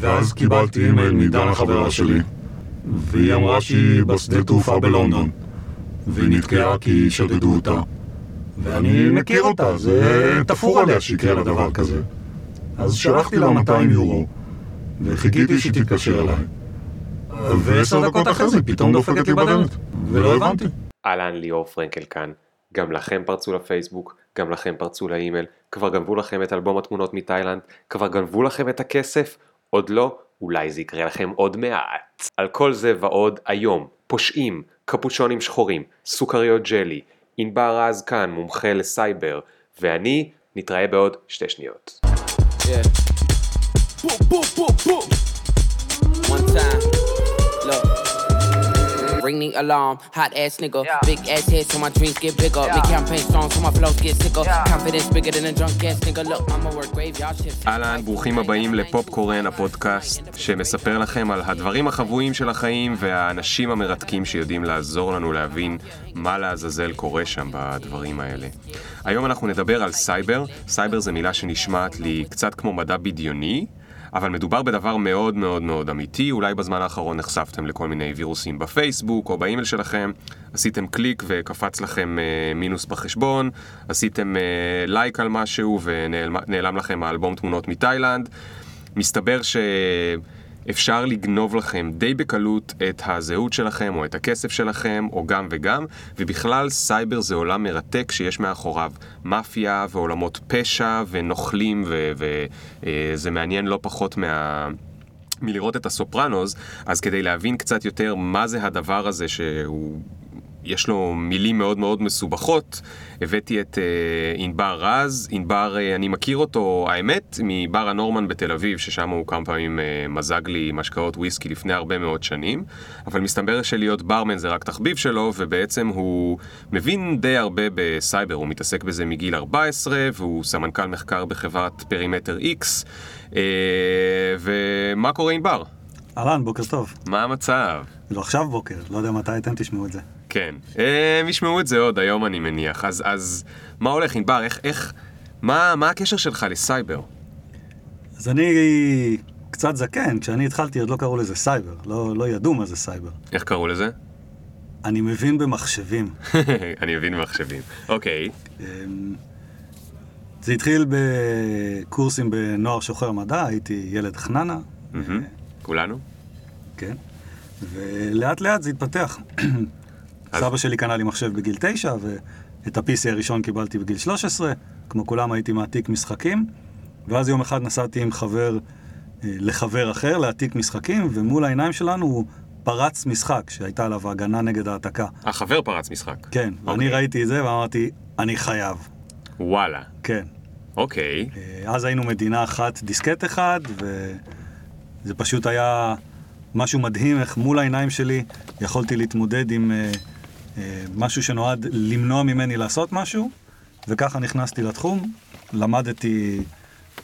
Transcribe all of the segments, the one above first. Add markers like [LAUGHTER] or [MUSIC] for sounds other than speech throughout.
ואז קיבלתי אימייל מדנה חברה שלי, והיא אמרה שהיא בשדה תעופה בלונדון, והיא נתקעה כי שדדו אותה. ואני מכיר אותה, זה תפור עליה שיקרה לה דבר כזה. אז שלחתי לה 200 יורו, וחיכיתי שהיא תתקשר אליי. ועשר דקות אחרי זה פתאום דופקת לי בדלת, ולא הבנתי. אהלן ליאור פרנקל כאן. גם לכם פרצו לפייסבוק, גם לכם פרצו לאימייל, כבר גנבו לכם את אלבום התמונות מתאילנד, כבר גנבו לכם את הכסף? עוד לא? אולי זה יקרה לכם עוד מעט. על כל זה ועוד היום, פושעים, קפוצ'ונים שחורים, סוכריות ג'לי, ענבר רז כאן, מומחה לסייבר, ואני נתראה בעוד שתי שניות. Yeah. Boom, boom, boom, boom. One time. Look. Ring the alarm, hot ass nigga. Big ass head so my dreams get bigger. Big campaign strong so my flows get sicker. Confidence bigger than a drunk ass nigga. Look, I'ma work graveyard shifts. אהלן, ברוכים הבאים לפופקורן הפודקאסט, שמספר לכם על הדברים החבויים של החיים והאנשים המרתקים שיודעים לעזור לנו להבין מה לעזאזל קורה שם בדברים האלה. היום אנחנו נדבר על סייבר. סייבר זה מילה שנשמעת לי קצת כמו מדע בדיוני. אבל מדובר בדבר מאוד מאוד מאוד אמיתי, אולי בזמן האחרון נחשפתם לכל מיני וירוסים בפייסבוק או באימייל שלכם, עשיתם קליק וקפץ לכם אה, מינוס בחשבון, עשיתם אה, לייק על משהו ונעלם לכם האלבום תמונות מתאילנד. מסתבר שאפשר לגנוב לכם די בקלות את הזהות שלכם או את הכסף שלכם או גם וגם, ובכלל סייבר זה עולם מרתק שיש מאחוריו מאפיה ועולמות פשע ונוכלים וזה מעניין לא פחות מה... מלראות את הסופרנוז, אז כדי להבין קצת יותר מה זה הדבר הזה שהוא... יש לו מילים מאוד מאוד מסובכות, הבאתי את אה, ענבר רז, ענבר, אה, אני מכיר אותו, האמת, מבר הנורמן בתל אביב, ששם הוא כמה פעמים אה, מזג לי משקאות וויסקי לפני הרבה מאוד שנים, אבל מסתבר שלהיות ברמן זה רק תחביב שלו, ובעצם הוא מבין די הרבה בסייבר, הוא מתעסק בזה מגיל 14, והוא סמנכ"ל מחקר בחברת PerimeterX, אה, ומה קורה ענבר? אהלן, בוקר טוב. מה המצב? לא עכשיו בוקר, לא יודע מתי אתם תשמעו את זה. כן, הם ישמעו את זה עוד היום אני מניח, אז, אז מה הולך ענבר, איך, איך, מה, מה הקשר שלך לסייבר? אז אני קצת זקן, כשאני התחלתי עוד לא קראו לזה סייבר, לא, לא ידעו מה זה סייבר. איך קראו לזה? אני מבין במחשבים. [LAUGHS] אני מבין במחשבים, אוקיי. אמ, זה התחיל בקורסים בנוער שוחר מדע, הייתי ילד חננה. מהמם. כולנו? כן. ולאט לאט זה התפתח. [CLEARS THROAT] אז- סבא שלי קנה לי מחשב בגיל 9, ואת ה-PC הראשון קיבלתי בגיל 13. כמו כולם הייתי מעתיק משחקים, ואז יום אחד נסעתי עם חבר אה, לחבר אחר להעתיק משחקים, ומול העיניים שלנו הוא פרץ משחק שהייתה עליו הגנה נגד העתקה. החבר פרץ משחק. כן, ואני אוקיי. ראיתי את זה ואמרתי, אני חייב. וואלה, כן. אוקיי. אה, אז היינו מדינה אחת, דיסקט אחד, וזה פשוט היה משהו מדהים איך מול העיניים שלי יכולתי להתמודד עם אה, משהו שנועד למנוע ממני לעשות משהו, וככה נכנסתי לתחום. למדתי,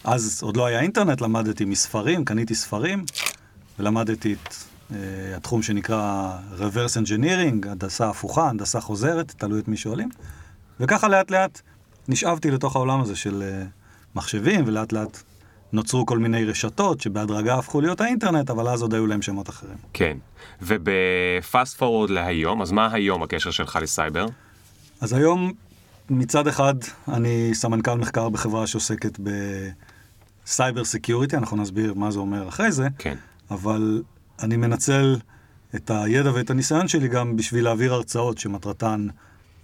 אז עוד לא היה אינטרנט, למדתי מספרים, קניתי ספרים, ולמדתי את אה, התחום שנקרא reverse engineering, הנדסה הפוכה, הנדסה חוזרת, תלוי את מי שואלים. וככה לאט לאט נשאבתי לתוך העולם הזה של אה, מחשבים, ולאט לאט נוצרו כל מיני רשתות שבהדרגה הפכו להיות האינטרנט, אבל אז עוד היו להם שמות אחרים. כן. וב fast forward להיום, אז מה היום הקשר שלך לסייבר? אז היום מצד אחד אני סמנכ"ל מחקר בחברה שעוסקת ב cyber security, אנחנו נסביר מה זה אומר אחרי זה, כן. אבל אני מנצל את הידע ואת הניסיון שלי גם בשביל להעביר הרצאות שמטרתן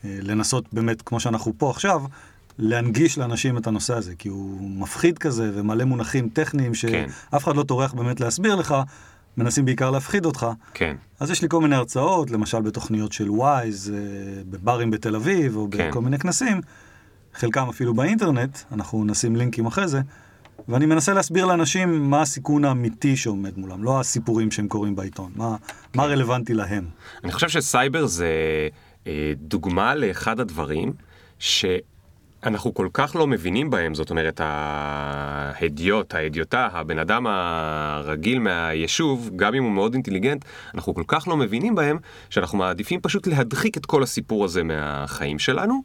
אה, לנסות באמת, כמו שאנחנו פה עכשיו, להנגיש לאנשים את הנושא הזה, כי הוא מפחיד כזה ומלא מונחים טכניים כן. שאף אחד לא טורח באמת להסביר לך, מנסים בעיקר להפחיד אותך. כן. אז יש לי כל מיני הרצאות, למשל בתוכניות של וויז, אה, בברים בתל אביב, או כן. בכל מיני כנסים, חלקם אפילו באינטרנט, אנחנו נשים לינקים אחרי זה, ואני מנסה להסביר לאנשים מה הסיכון האמיתי שעומד מולם, לא הסיפורים שהם קוראים בעיתון, מה, מה רלוונטי להם. אני חושב שסייבר זה אה, דוגמה לאחד הדברים שאנחנו כל כך לא מבינים בהם, זאת אומרת, ההדיוט, ההדיוטה, הבן אדם הרגיל מהיישוב, גם אם הוא מאוד אינטליגנט, אנחנו כל כך לא מבינים בהם, שאנחנו מעדיפים פשוט להדחיק את כל הסיפור הזה מהחיים שלנו.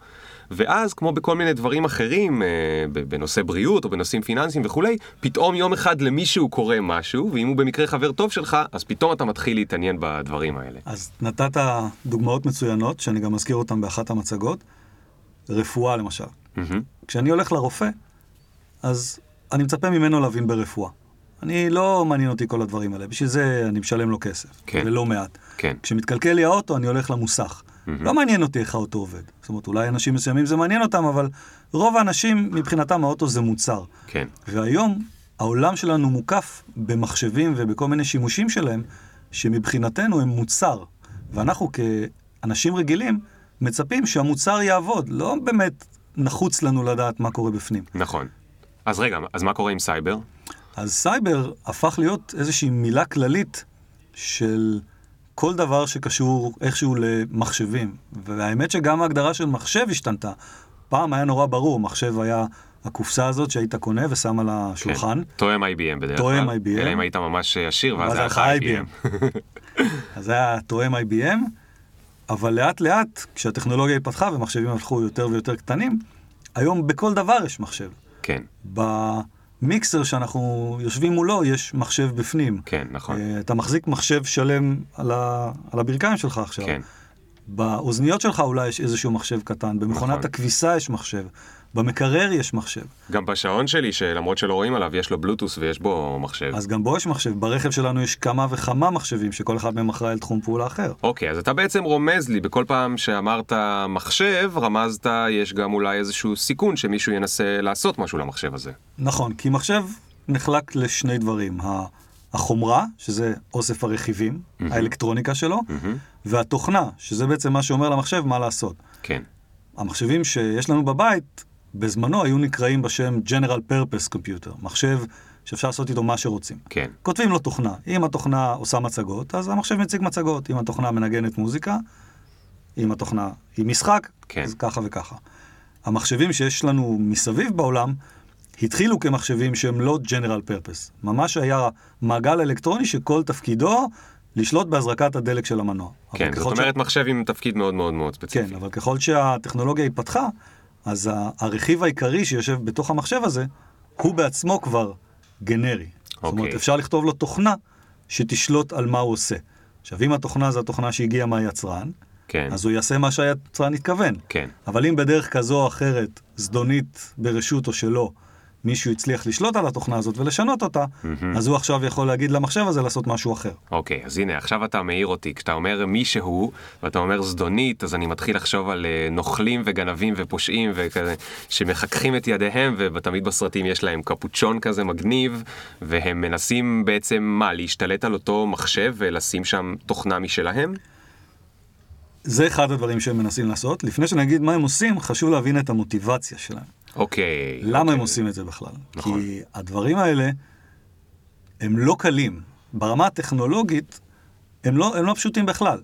ואז, כמו בכל מיני דברים אחרים, אה, בנושא בריאות או בנושאים פיננסיים וכולי, פתאום יום אחד למישהו קורה משהו, ואם הוא במקרה חבר טוב שלך, אז פתאום אתה מתחיל להתעניין בדברים האלה. אז נתת דוגמאות מצוינות, שאני גם מזכיר אותן באחת המצגות. רפואה למשל. מהמם. כשאני הולך לרופא, אז אני מצפה ממנו להבין ברפואה. אני לא מעניין אותי כל הדברים האלה, בשביל זה אני משלם לו כסף, כן. ולא מעט. כן. כשמתקלקל לי האוטו, אני הולך למוסך. לא מעניין אותי איך האוטו עובד. זאת אומרת, אולי אנשים מסוימים זה מעניין אותם, אבל רוב האנשים, מבחינתם האוטו זה מוצר. כן. והיום העולם שלנו מוקף במחשבים ובכל מיני שימושים שלהם, שמבחינתנו הם מוצר. ואנחנו כאנשים רגילים מצפים שהמוצר יעבוד, לא באמת נחוץ לנו לדעת מה קורה בפנים. נכון. אז רגע, אז מה קורה עם סייבר? אז סייבר הפך להיות איזושהי מילה כללית של כל דבר שקשור איכשהו למחשבים. והאמת שגם ההגדרה של מחשב השתנתה. פעם היה נורא ברור, מחשב היה הקופסה הזאת שהיית קונה ושם על השולחן. כן. תואם IBM בדרך כלל. תואם IBM. אלא אם היית ממש עשיר, ואז היה לך IBM. [LAUGHS] אז היה תואם IBM, אבל לאט לאט, כשהטכנולוגיה התפתחה ומחשבים הפכו יותר ויותר קטנים, היום בכל דבר יש מחשב. כן, במיקסר שאנחנו יושבים מולו יש מחשב בפנים. כן, נכון. אה, אתה מחזיק מחשב שלם על, ה... על הברכיים שלך עכשיו. כן. באוזניות שלך אולי יש איזשהו מחשב קטן, במכונת נכון. הכביסה יש מחשב, במקרר יש מחשב. גם בשעון שלי, שלמרות שלא רואים עליו, יש לו בלוטוס ויש בו מחשב. אז גם בו יש מחשב, ברכב שלנו יש כמה וכמה מחשבים שכל אחד מהם אחראי על תחום פעולה אחר. אוקיי, אז אתה בעצם רומז לי, בכל פעם שאמרת מחשב, רמזת, יש גם אולי איזשהו סיכון שמישהו ינסה לעשות משהו למחשב הזה. נכון, כי מחשב נחלק לשני דברים. החומרה, שזה אוסף הרכיבים, האלקטרוניקה שלו, והתוכנה, שזה בעצם מה שאומר למחשב מה לעשות. כן, המחשבים שיש לנו בבית, בזמנו היו נקראים בשם General Purpose Computer, מחשב שאפשר לעשות איתו מה שרוצים. כן, כותבים לו תוכנה. אם התוכנה עושה מצגות, אז המחשב מציג מצגות. אם התוכנה מנגנת מוזיקה, אם התוכנה היא משחק, כן. אז ככה וככה. המחשבים שיש לנו מסביב בעולם, התחילו כמחשבים שהם לא General Purpose. ממש היה מעגל אלקטרוני שכל תפקידו לשלוט בהזרקת הדלק של המנוע. כן, זאת אומרת מחשב עם תפקיד מאוד מאוד מאוד ספציפי. כן, אבל ככל שהטכנולוגיה התפתחה, אז הרכיב העיקרי שיושב בתוך המחשב הזה, הוא בעצמו כבר גנרי. זאת אומרת, אוקיי. אפשר לכתוב לו תוכנה שתשלוט על מה הוא עושה. עכשיו, אם התוכנה זו התוכנה שהגיעה מהיצרן, כן, אז הוא יעשה מה שהיצרן התכוון. כן, אבל אם בדרך כזו או אחרת, זדונית ברשות או שלא, מישהו הצליח לשלוט על התוכנה הזאת ולשנות אותה, אז הוא עכשיו יכול להגיד למחשב הזה לעשות משהו אחר. אוקיי, אז הנה, עכשיו אתה מעיר אותי. כשאתה אומר מישהו, ואתה אומר זדונית, אז אני מתחיל לחשוב על אה, נוכלים וגנבים ופושעים וכזה, שמחככים את ידיהם, ותמיד בסרטים יש להם קפוצ'ון כזה מגניב, והם מנסים בעצם, מה, להשתלט על אותו מחשב ולשים שם תוכנה משלהם? זה אחד הדברים שהם מנסים לעשות. לפני שנגיד מה הם עושים, חשוב להבין את המוטיבציה שלהם. אוקיי. למה אוקיי. הם עושים את זה בכלל? נכון. כי הדברים האלה הם לא קלים. ברמה הטכנולוגית, הם לא, הם לא פשוטים בכלל.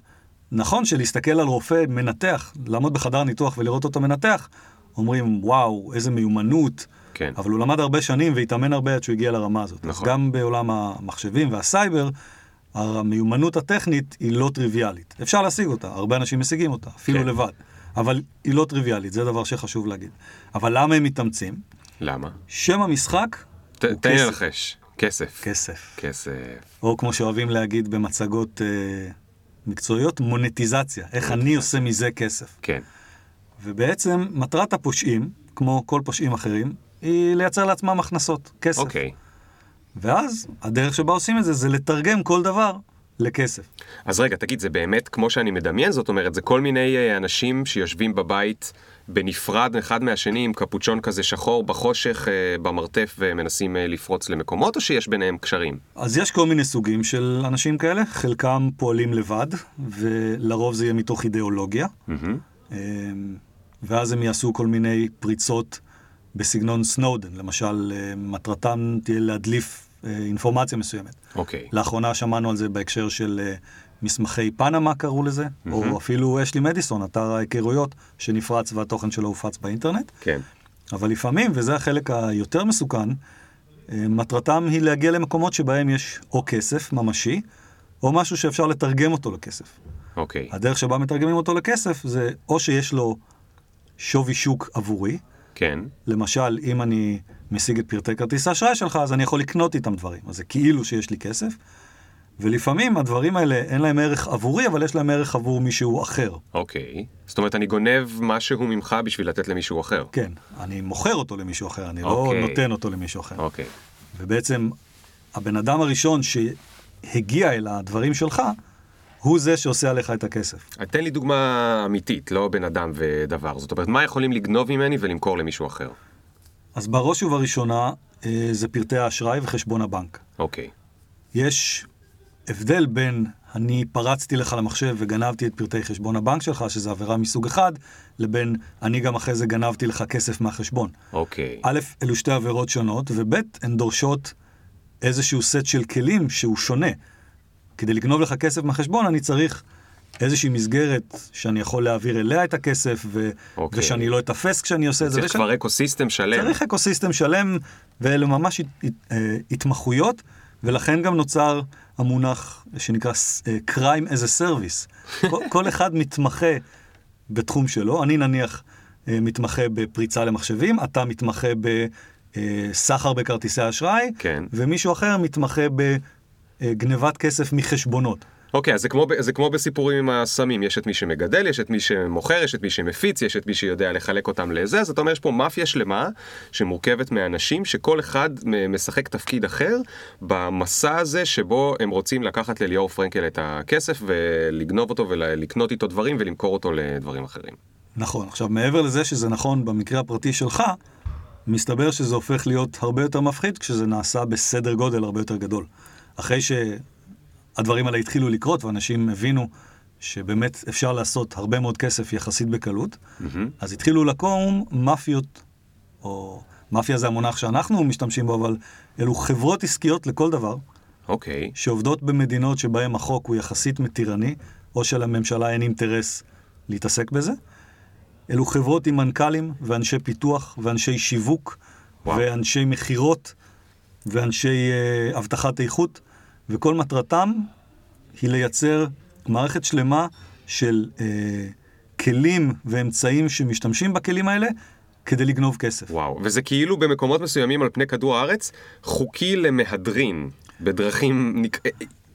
נכון שלהסתכל על רופא מנתח, לעמוד בחדר ניתוח ולראות אותו מנתח, אומרים, וואו, איזה מיומנות, כן. אבל הוא למד הרבה שנים והתאמן הרבה עד שהוא הגיע לרמה הזאת. נכון. אז גם בעולם המחשבים והסייבר, המיומנות הטכנית היא לא טריוויאלית. אפשר להשיג אותה, הרבה אנשים משיגים אותה, אפילו כן. לבד. אבל היא לא טריוויאלית, זה דבר שחשוב להגיד. אבל למה הם מתאמצים? למה? שם המשחק ת- הוא תן לי כסף. לנחש. כסף. כסף. כסף. או כמו שאוהבים להגיד במצגות אה, מקצועיות, מונטיזציה. איך אני עושה מזה כסף. כן. ובעצם מטרת הפושעים, כמו כל פושעים אחרים, היא לייצר לעצמם הכנסות, כסף. אוקיי. ואז הדרך שבה עושים את זה, זה לתרגם כל דבר לכסף. אז רגע, תגיד, זה באמת כמו שאני מדמיין? זאת אומרת, זה כל מיני אה, אנשים שיושבים בבית בנפרד אחד מהשני עם קפוצ'ון כזה שחור בחושך, אה, במרתף, ומנסים אה, לפרוץ למקומות, או שיש ביניהם קשרים? אז יש כל מיני סוגים של אנשים כאלה, חלקם פועלים לבד, ולרוב זה יהיה מתוך אידיאולוגיה. אמ, ואז הם יעשו כל מיני פריצות בסגנון סנודן. למשל, מטרתם תהיה להדליף אינפורמציה מסוימת. אוקיי. לאחרונה שמענו על זה בהקשר של אה, מסמכי פנמה קראו לזה, או אפילו אשלי מדיסון, אתר ההיכרויות שנפרץ והתוכן שלו הופץ באינטרנט. כן. אבל לפעמים, וזה החלק היותר מסוכן, אה, מטרתם היא להגיע למקומות שבהם יש או כסף ממשי, או משהו שאפשר לתרגם אותו לכסף. אוקיי. הדרך שבה מתרגמים אותו לכסף זה או שיש לו שווי שוק עבורי. כן. למשל, אם אני משיג את פרטי כרטיס האשראי שלך, אז אני יכול לקנות איתם דברים. אז זה כאילו שיש לי כסף. ולפעמים הדברים האלה אין להם ערך עבורי, אבל יש להם ערך עבור מישהו אחר. אוקיי. זאת אומרת, אני גונב משהו ממך בשביל לתת למישהו אחר. כן, אני מוכר אותו למישהו אחר, אני אוקיי. לא נותן אותו למישהו אחר. אוקיי. ובעצם הבן אדם הראשון שהגיע אל הדברים שלך, הוא זה שעושה עליך את הכסף. תן לי דוגמה אמיתית, לא בן אדם ודבר. זאת אומרת, מה יכולים לגנוב ממני ולמכור למישהו אחר? אז בראש ובראשונה אה, זה פרטי האשראי וחשבון הבנק. אוקיי. יש הבדל בין אני פרצתי לך למחשב וגנבתי את פרטי חשבון הבנק שלך, שזה עבירה מסוג אחד, לבין אני גם אחרי זה גנבתי לך כסף מהחשבון. אוקיי. א', אלו שתי עבירות שונות, וב', הן דורשות איזשהו סט של כלים שהוא שונה. כדי לגנוב לך כסף מהחשבון, אני צריך איזושהי מסגרת שאני יכול להעביר אליה את הכסף, ו... אוקיי. ושאני לא אתפס כשאני עושה את זה. צריך כבר אקוסיסטם שלם. צריך אקוסיסטם שלם, ואלה ממש הת, הת, אה, התמחויות, ולכן גם נוצר המונח שנקרא אה, Crime as a Service. [LAUGHS] כל, כל אחד מתמחה בתחום שלו. אני נניח אה, מתמחה בפריצה למחשבים, אתה מתמחה בסחר בכרטיסי אשראי, כן. ומישהו אחר מתמחה בגנבת כסף מחשבונות. אוקיי, אז זה כמו, זה כמו בסיפורים עם הסמים, יש את מי שמגדל, יש את מי שמוכר, יש את מי שמפיץ, יש את מי שיודע לחלק אותם לזה, אז אתה אומר, יש פה מאפיה שלמה שמורכבת מאנשים שכל אחד משחק תפקיד אחר במסע הזה שבו הם רוצים לקחת לליאור פרנקל את הכסף ולגנוב אותו ולקנות איתו דברים ולמכור אותו לדברים אחרים. נכון. עכשיו, מעבר לזה שזה נכון במקרה הפרטי שלך, מסתבר שזה הופך להיות הרבה יותר מפחיד כשזה נעשה בסדר גודל הרבה יותר גדול. אחרי שהדברים האלה התחילו לקרות ואנשים הבינו שבאמת אפשר לעשות הרבה מאוד כסף יחסית בקלות, אז התחילו לקום מאפיות, או מאפיה זה המונח שאנחנו משתמשים בו, אבל אלו חברות עסקיות לכל דבר, אוקיי, שעובדות במדינות שבהן החוק הוא יחסית מתירני, או שלממשלה אין אינטרס להתעסק בזה. אלו חברות עם מנכ"לים ואנשי פיתוח ואנשי שיווק וואו. ואנשי מכירות ואנשי uh, אבטחת איכות, וכל מטרתם היא לייצר מערכת שלמה של uh, כלים ואמצעים שמשתמשים בכלים האלה כדי לגנוב כסף. וואו, וזה כאילו במקומות מסוימים על פני כדור הארץ חוקי למהדרין בדרכים, נק...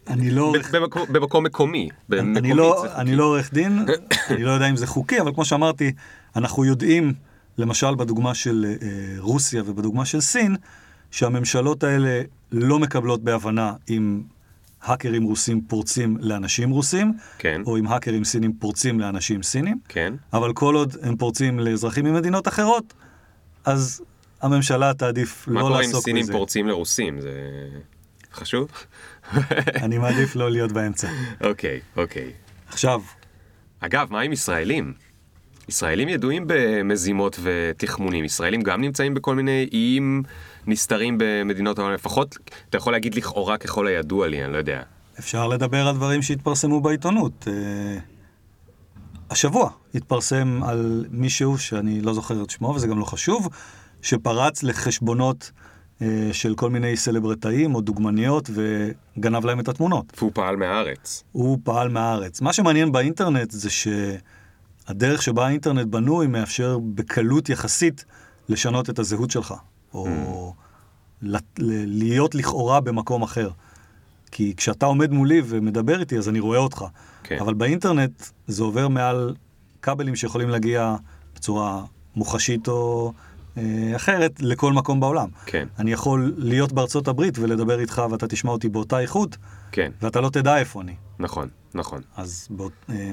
אני לא עורך במקום, במקום מקומי. אני לא. אני לא עורך דין, [COUGHS] אני לא יודע אם זה חוקי, אבל כמו שאמרתי, אנחנו יודעים, למשל בדוגמה של אה, רוסיה ובדוגמה של סין, שהממשלות האלה לא מקבלות בהבנה אם האקרים רוסים פורצים לאנשים רוסים, כן. או אם האקרים סינים פורצים לאנשים סינים, כן. אבל כל עוד הם פורצים לאזרחים ממדינות אחרות, אז הממשלה תעדיף מה לא קורה אם לעסוק סינים בזה. פורצים לרוסים? זה חשוב? אני מעדיף לא להיות באמצע. [LAUGHS] אוקיי, אוקיי. עכשיו, אגב, מה עם ישראלים? ישראלים ידועים במזימות ותחמונים. ישראלים גם נמצאים בכל מיני איים נסתרים במדינות העולם. לפחות, אתה יכול להגיד לכאורה ככל הידוע לי, אני לא יודע. אפשר לדבר על דברים שהתפרסמו בעיתונות. אה, השבוע התפרסם על מישהו שאני לא זוכר את שמו, וזה גם לא חשוב, שפרץ לחשבונות אה, של כל מיני סלברטאים או דוגמניות וגנב להם את התמונות. והוא פעל מהארץ. הוא פעל מהארץ. מה שמעניין באינטרנט זה שהדרך שבה האינטרנט בנוי מאפשר בקלות יחסית לשנות את הזהות שלך, או ל- להיות לכאורה במקום אחר. כי כשאתה עומד מולי ומדבר איתי, אז אני רואה אותך. כן. אבל באינטרנט זה עובר מעל כבלים שיכולים להגיע בצורה מוחשית או אחרת לכל מקום בעולם. כן. אני יכול להיות בארצות הברית ולדבר איתך ואתה תשמע אותי באותה איכות, כן, ואתה לא תדע איפה אני. נכון, נכון. אז בוא, אה,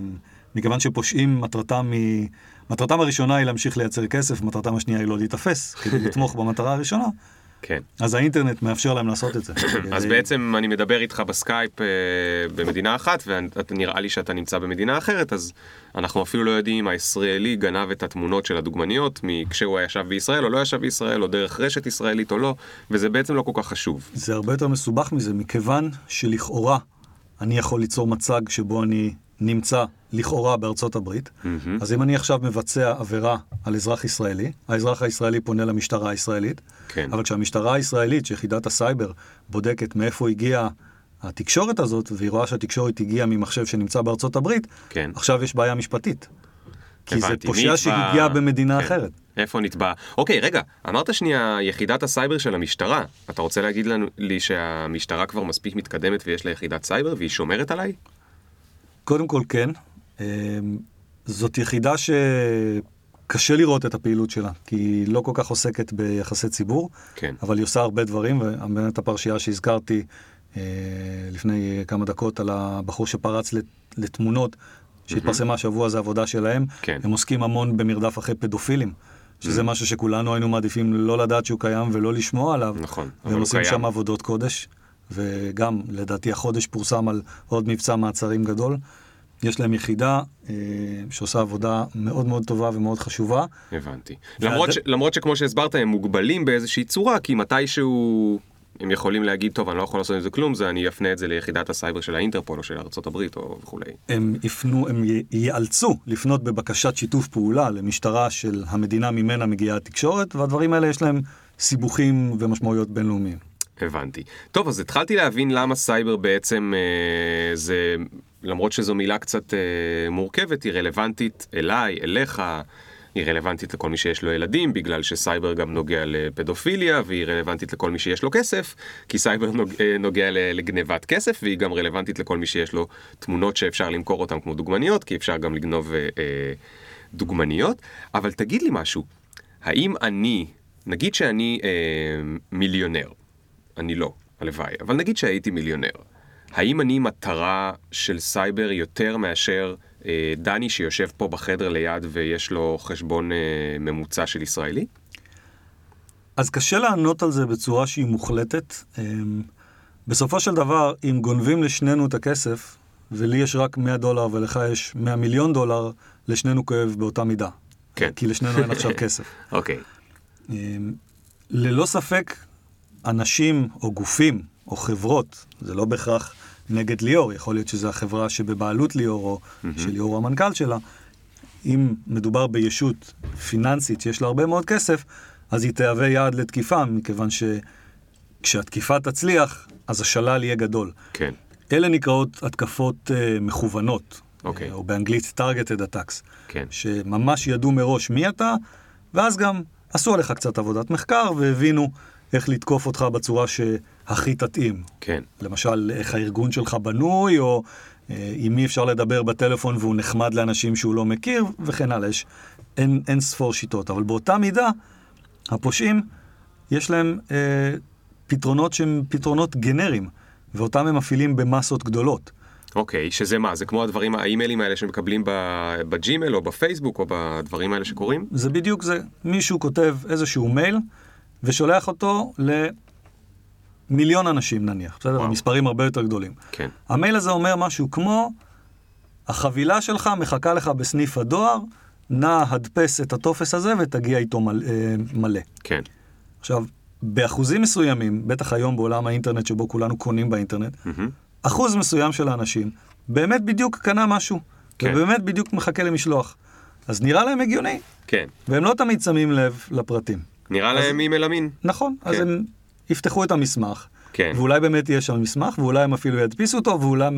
מכיוון שפושעים, מטרתם היא... מטרתם הראשונה היא להמשיך לייצר כסף, מטרתם השנייה היא לא להיתפס, כדי לתמוך במטרה הראשונה, כן. אז האינטרנט מאפשר להם לעשות את זה. [COUGHS] אז בעצם אני מדבר איתך בסקייפ אה, במדינה אחת, ונראה לי שאתה נמצא במדינה אחרת, אז אנחנו אפילו לא יודעים אם הישראלי גנב את התמונות של הדוגמניות כשהוא ישב בישראל או לא ישב בישראל, או דרך רשת ישראלית או לא, וזה בעצם לא כל כך חשוב. זה הרבה יותר מסובך מזה, מכיוון שלכאורה אני יכול ליצור מצג שבו אני נמצא לכאורה בארצות הברית, אז אם אני עכשיו מבצע עבירה על אזרח ישראלי, האזרח הישראלי פונה למשטרה הישראלית, כן. אבל כשהמשטרה הישראלית, שיחידת הסייבר, בודקת מאיפה הגיעה התקשורת הזאת, והיא רואה שהתקשורת הגיעה ממחשב שנמצא בארצות הברית, כן. עכשיו יש בעיה משפטית. כי זה הבנתי. פושע מי שהגיע במדינה כן. אחרת. איפה נתבע? אוקיי, רגע, אמרת שנייה יחידת הסייבר של המשטרה. אתה רוצה להגיד לנו, לי שהמשטרה כבר מספיק מתקדמת ויש לה יחידת סייבר והיא שומרת עליי? קודם כל כן. אמ, זאת יחידה שקשה לראות את הפעילות שלה, כי היא לא כל כך עוסקת ביחסי ציבור, כן. אבל היא עושה הרבה דברים, ובאמת הפרשייה שהזכרתי אה, לפני כמה דקות על הבחור שפרץ לת- לתמונות שהתפרסמה השבוע, זה עבודה שלהם. כן. הם עוסקים המון במרדף אחרי פדופילים, שזה משהו שכולנו היינו מעדיפים לא לדעת שהוא קיים ולא לשמוע עליו. נכון, אבל והם הוא עושים קיים. שם עבודות קודש, וגם, לדעתי, החודש פורסם על עוד מבצע מעצרים גדול. יש להם יחידה אה, שעושה עבודה מאוד מאוד טובה ומאוד חשובה. הבנתי. והד- למרות, ש, למרות שכמו שהסברת, הם מוגבלים באיזושהי צורה, כי מתישהו הם יכולים להגיד, טוב, אני לא יכול לעשות עם זה כלום, זה אני אפנה את זה ליחידת הסייבר של האינטרפול או של ארה"ב או וכולי. הם יפנו, הם י- ייאלצו לפנות בבקשת שיתוף פעולה למשטרה של המדינה ממנה מגיעה התקשורת, והדברים האלה יש להם סיבוכים ומשמעויות בינלאומיים. הבנתי. טוב, אז התחלתי להבין למה סייבר בעצם אה, זה, למרות שזו מילה קצת אה, מורכבת, היא רלוונטית אליי, אליך, היא רלוונטית לכל מי שיש לו ילדים, בגלל שסייבר גם נוגע לפדופיליה, והיא רלוונטית לכל מי שיש לו כסף, כי סייבר אה, נוגע ל- לגנבת כסף, והיא גם רלוונטית לכל מי שיש לו תמונות שאפשר למכור אותן כמו דוגמניות, כי אפשר גם לגנוב אה, אה, דוגמניות. אבל תגיד לי משהו, האם אני, נגיד שאני אה, מיליונר, אני לא, הלוואי, אבל נגיד שהייתי מיליונר. האם אני מטרה של סייבר יותר מאשר אה, דני שיושב פה בחדר ליד ויש לו חשבון אה, ממוצע של ישראלי? אז קשה לענות על זה בצורה שהיא מוחלטת. אמ, בסופו של דבר, אם גונבים לשנינו את הכסף, ולי יש רק 100 דולר ולך יש 100 מיליון דולר, לשנינו כואב באותה מידה. כן. כי לשנינו אין עכשיו כסף. [LAUGHS] אוקיי, אמ, ללא ספק, אנשים או גופים או חברות, זה לא בהכרח נגד ליאור, יכול להיות שזו החברה שבבעלות ליאור או שליאור הוא המנכ"ל שלה. אם מדובר בישות פיננסית שיש לה הרבה מאוד כסף, אז היא תהווה יעד לתקיפה, מכיוון שכשהתקיפה תצליח, אז השלל יהיה גדול. כן, אלה נקראות התקפות uh, מכוונות, אוקיי. אה, או באנגלית targeted attacks, כן. שממש ידעו מראש מי אתה, ואז גם עשו עליך קצת עבודת מחקר והבינו איך לתקוף אותך בצורה שהכי תתאים. כן, למשל, איך הארגון שלך בנוי, או אה, עם מי אפשר לדבר בטלפון והוא נחמד לאנשים שהוא לא מכיר, וכן הלאה. יש אין, אין ספור שיטות. אבל באותה מידה, הפושעים, יש להם אה, פתרונות שהם פתרונות גנריים, ואותם הם מפעילים במסות גדולות. אוקיי, שזה מה? זה כמו הדברים, האימיילים האלה שמקבלים בג'ימל או בפייסבוק או בדברים האלה שקורים? זה בדיוק זה. מישהו כותב איזשהו מייל ושולח אותו למיליון אנשים נניח, בסדר? וואו. המספרים הרבה יותר גדולים. כן, המייל הזה אומר משהו כמו, החבילה שלך מחכה לך בסניף הדואר, נא הדפס את הטופס הזה ותגיע איתו מלא. אה, מלא. כן, עכשיו, באחוזים מסוימים, בטח היום בעולם האינטרנט שבו כולנו קונים באינטרנט, מהמם. אחוז מסוים של האנשים באמת בדיוק קנה משהו, כן. ובאמת בדיוק מחכה למשלוח. אז נראה להם הגיוני, כן. והם לא תמיד שמים לב לפרטים. נראה להם אימייל אמין. נכון, אז כן. הם יפתחו את המסמך, כן. ואולי באמת יהיה שם מסמך, ואולי הם אפילו ידפיסו אותו, ואולי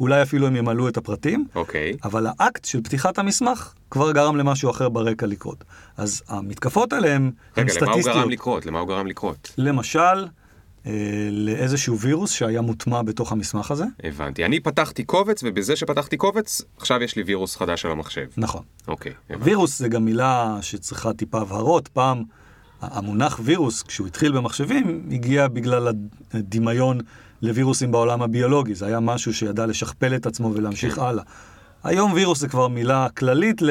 אולי אפילו הם ימלאו את הפרטים, אוקיי, אבל האקט של פתיחת המסמך כבר גרם למשהו אחר ברקע לקרות. אז המתקפות האלה הן הן רגע, למה הוא סטטיסטיות. גרם לקרות? למה הוא גרם לקרות? למשל, אה, לאיזשהו וירוס שהיה מוטמע בתוך המסמך הזה. הבנתי. אני פתחתי קובץ, ובזה שפתחתי קובץ, עכשיו יש לי וירוס חדש על המחשב. נכון. אוקיי, הבנתי. וירוס זה גם מילה שצריכה טיפה הבהרות. פעם המונח וירוס, כשהוא התחיל במחשבים, הגיע בגלל הדמיון לווירוסים בעולם הביולוגי. זה היה משהו שידע לשכפל את עצמו ולהמשיך כן. הלאה. היום וירוס זה כבר מילה כללית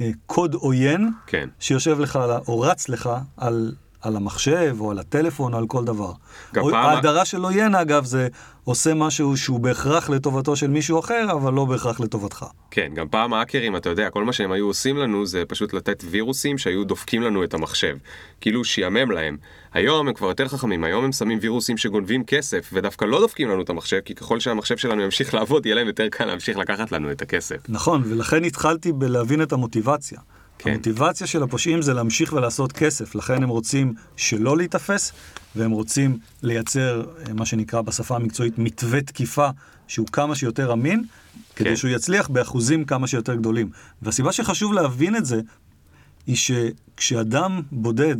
לקוד עוין, כן. שיושב לך או רץ לך על, על המחשב או על הטלפון או על כל דבר. או- פעם- ההגדרה של עוין, אגב, זה עושה משהו שהוא בהכרח לטובתו של מישהו אחר, אבל לא בהכרח לטובתך. כן, גם פעם האקרים, אתה יודע, כל מה שהם היו עושים לנו זה פשוט לתת וירוסים שהיו דופקים לנו את המחשב. כאילו שיאמם להם. היום הם כבר יותר חכמים, היום הם שמים וירוסים שגונבים כסף, ודווקא לא דופקים לנו את המחשב, כי ככל שהמחשב שלנו ימשיך לעבוד, יהיה להם יותר קל להמשיך לקחת לנו את הכסף. נכון, ולכן התחלתי בלהבין את המוטיבציה. כן. המוטיבציה של הפושעים זה להמשיך ולעשות כסף, לכן הם רוצים שלא להיתפס, והם רוצים לייצר אה, מה שנקרא בשפה המקצועית מתווה תקיפה שהוא כמה שיותר אמין, כדי כן. שהוא יצליח באחוזים כמה שיותר גדולים. והסיבה שחשוב להבין את זה, היא שכשאדם בודד,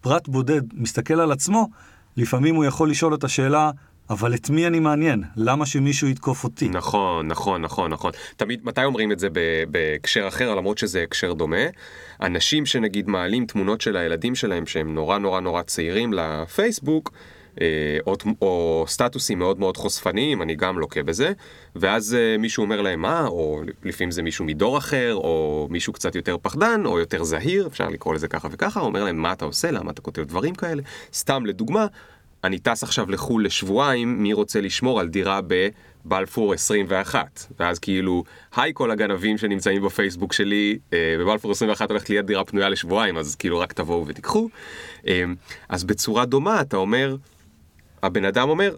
פרט בודד, מסתכל על עצמו, לפעמים הוא יכול לשאול את השאלה, אבל את מי אני מעניין? למה שמישהו יתקוף אותי? נכון, נכון, נכון, נכון. תמיד, מתי אומרים את זה בהקשר אחר, למרות שזה הקשר דומה? אנשים שנגיד מעלים תמונות של הילדים שלהם שהם נורא נורא נורא צעירים לפייסבוק, אה, או, או סטטוסים מאוד מאוד חושפניים, אני גם לוקה בזה, ואז אה, מישהו אומר להם מה, או לפעמים זה מישהו מדור אחר, או מישהו קצת יותר פחדן, או יותר זהיר, אפשר לקרוא לזה ככה וככה, אומר להם מה אתה עושה, למה אתה כותב דברים כאלה. סתם לדוגמה, אני טס עכשיו לחו"ל לשבועיים, מי רוצה לשמור על דירה בבלפור 21? ואז כאילו, היי כל הגנבים שנמצאים בפייסבוק שלי, אה, בבלפור 21 הולכת להיות דירה פנויה לשבועיים, אז כאילו רק תבואו ותיקחו. אה, אז בצורה דומה אתה אומר, הבן אדם אומר,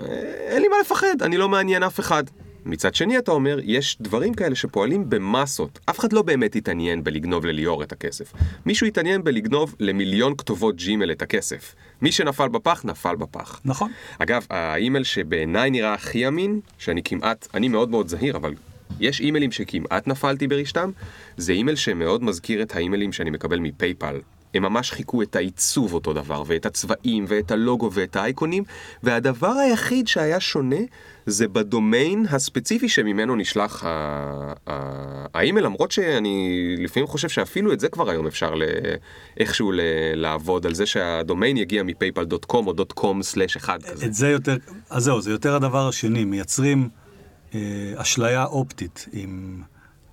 "אה, אין לי מה לפחד, אני לא מעניין אף אחד. מצד שני אתה אומר, יש דברים כאלה שפועלים במסות. אף אחד לא באמת התעניין בלגנוב לליאור את הכסף. מישהו התעניין בלגנוב למיליון כתובות ג'ימל את הכסף. מי שנפל בפח, נפל בפח. נכון. אגב, האימייל שבעיניי נראה הכי אמין, שאני כמעט, אני מאוד מאוד זהיר, אבל יש אימיילים שכמעט נפלתי ברשתם, זה אימייל שמאוד מזכיר את האימיילים שאני מקבל מפייפל. הם ממש חיכו את העיצוב אותו דבר, ואת הצבעים, ואת הלוגו, ואת האייקונים, והדבר היחיד שהיה שונה זה בדומיין הספציפי שממנו נשלח ה- ה- האימייל, למרות שאני לפעמים חושב שאפילו את זה כבר היום אפשר ל- איכשהו ל- לעבוד על זה שהדומיין יגיע מפייפל.קום או .com/1 כזה. את זה יותר, אז זהו, זה יותר הדבר השני, מייצרים אה, אשליה אופטית. עם,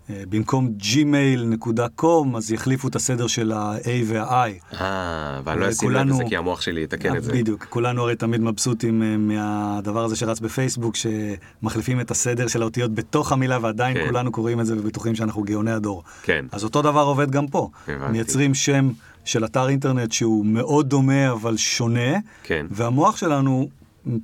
במקום gmail.com, אז יחליפו את הסדר של ה-A וה-I. אה, ואני לא אשים לב וכולנו- לזה כי המוח שלי יתקן את זה. בדיוק, כולנו הרי תמיד מבסוטים אה, מהדבר הזה שרץ בפייסבוק, שמחליפים את הסדר של האותיות בתוך המילה, ועדיין כן. כולנו קוראים את זה ובטוחים שאנחנו גאוני הדור. כן. אז אותו דבר עובד גם פה. הבנתי. מייצרים שם של אתר אינטרנט שהוא מאוד דומה אבל שונה, כן. והמוח שלנו,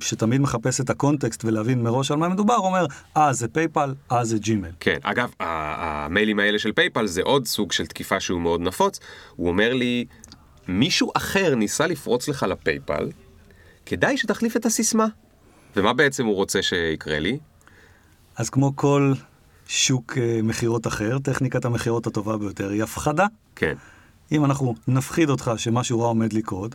שתמיד מחפש את הקונטקסט ולהבין מראש על מה מדובר, אומר, אה, זה פייפל, אה, זה ג'ימייל. כן, אגב, המיילים האלה של פייפל זה עוד סוג של תקיפה שהוא מאוד נפוץ. הוא אומר לי, מישהו אחר ניסה לפרוץ לך לפייפל, כדאי שתחליף את הסיסמה. ומה בעצם הוא רוצה שיקרה לי? אז כמו כל שוק אה, מכירות אחר, טכניקת המכירות הטובה ביותר היא הפחדה. כן, אם אנחנו נפחיד אותך שמשהו רע עומד לקרות,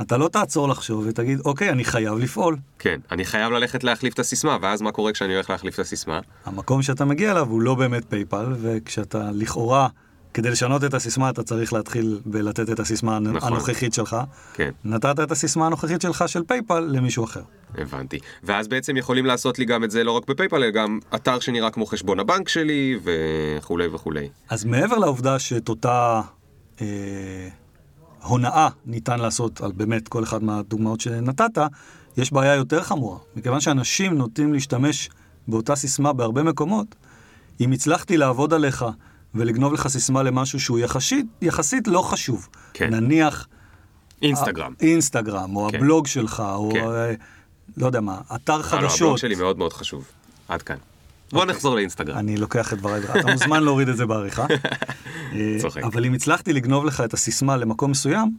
אתה לא תעצור לחשוב ותגיד, אוקיי, אני חייב לפעול. כן, אני חייב ללכת להחליף את הסיסמה, ואז מה קורה כשאני הולך להחליף את הסיסמה? המקום שאתה מגיע אליו הוא לא באמת פייפל, וכשאתה לכאורה, כדי לשנות את הסיסמה, אתה צריך להתחיל בלתת את הסיסמה נכון. הנוכחית שלך. כן. נתת את הסיסמה הנוכחית שלך של פייפל למישהו אחר. הבנתי. ואז בעצם יכולים לעשות לי גם את זה לא רק בפייפל, אלא גם אתר שנראה כמו חשבון הבנק שלי, וכולי וכולי. אז מעבר לעובדה שאת אותה אה, הונאה ניתן לעשות על באמת כל אחד מהדוגמאות שנתת, יש בעיה יותר חמורה. מכיוון שאנשים נוטים להשתמש באותה סיסמה בהרבה מקומות, אם הצלחתי לעבוד עליך ולגנוב לך סיסמה למשהו שהוא יחסית, יחסית לא חשוב, כן. נניח אינסטגרם. אינסטגרם, או כן. הבלוג שלך, או כן. אה, לא יודע מה, אתר אה, לא, חדשות. הבלוג שלי מאוד מאוד חשוב. עד כאן. בוא נחזור לאינסטגרם. אני לוקח את דבריי, אתה מוזמן להוריד את זה בעריכה. [LAUGHS] אה. אבל אם הצלחתי לגנוב לך את הסיסמה למקום מסוים,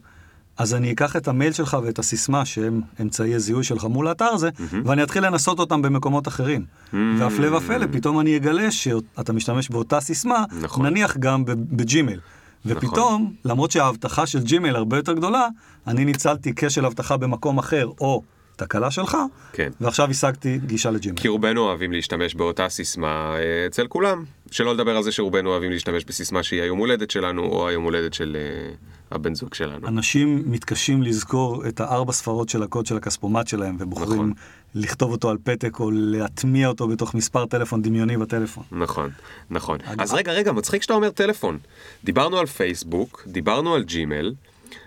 אז אני אקח את המייל שלך ואת הסיסמה שהם אמצעי הזיהוי שלך מול האתר הזה, ואני אתחיל לנסות אותם במקומות אחרים. והפלא ופלא, פתאום אני אגלה שאתה משתמש באותה סיסמה, נכון. נניח גם ב- בג'ימייל. ופתאום, למרות שהאבטחה של ג'ימייל הרבה יותר גדולה, אני ניצלתי כשל אבטחה במקום אחר, או תקלה שלך, כן. ועכשיו השגתי גישה לג'ימייל. כי רובנו אוהבים להשתמש באותה סיסמה אה, אצל כולם. שלא לדבר על זה שרובנו אוהבים להשתמש בסיסמה שהיא היום הולדת שלנו, או היום הולדת של אה, הבן זוג שלנו. אנשים מתקשים לזכור את הארבע ספרות של הקוד של הכספומט שלהם, ובוחרים נכון. לכתוב אותו על פתק או להטמיע אותו בתוך מספר טלפון דמיוני בטלפון. נכון, נכון. אגב- אז רגע, רגע, מצחיק שאתה אומר טלפון. דיברנו על פייסבוק, דיברנו על ג'ימל,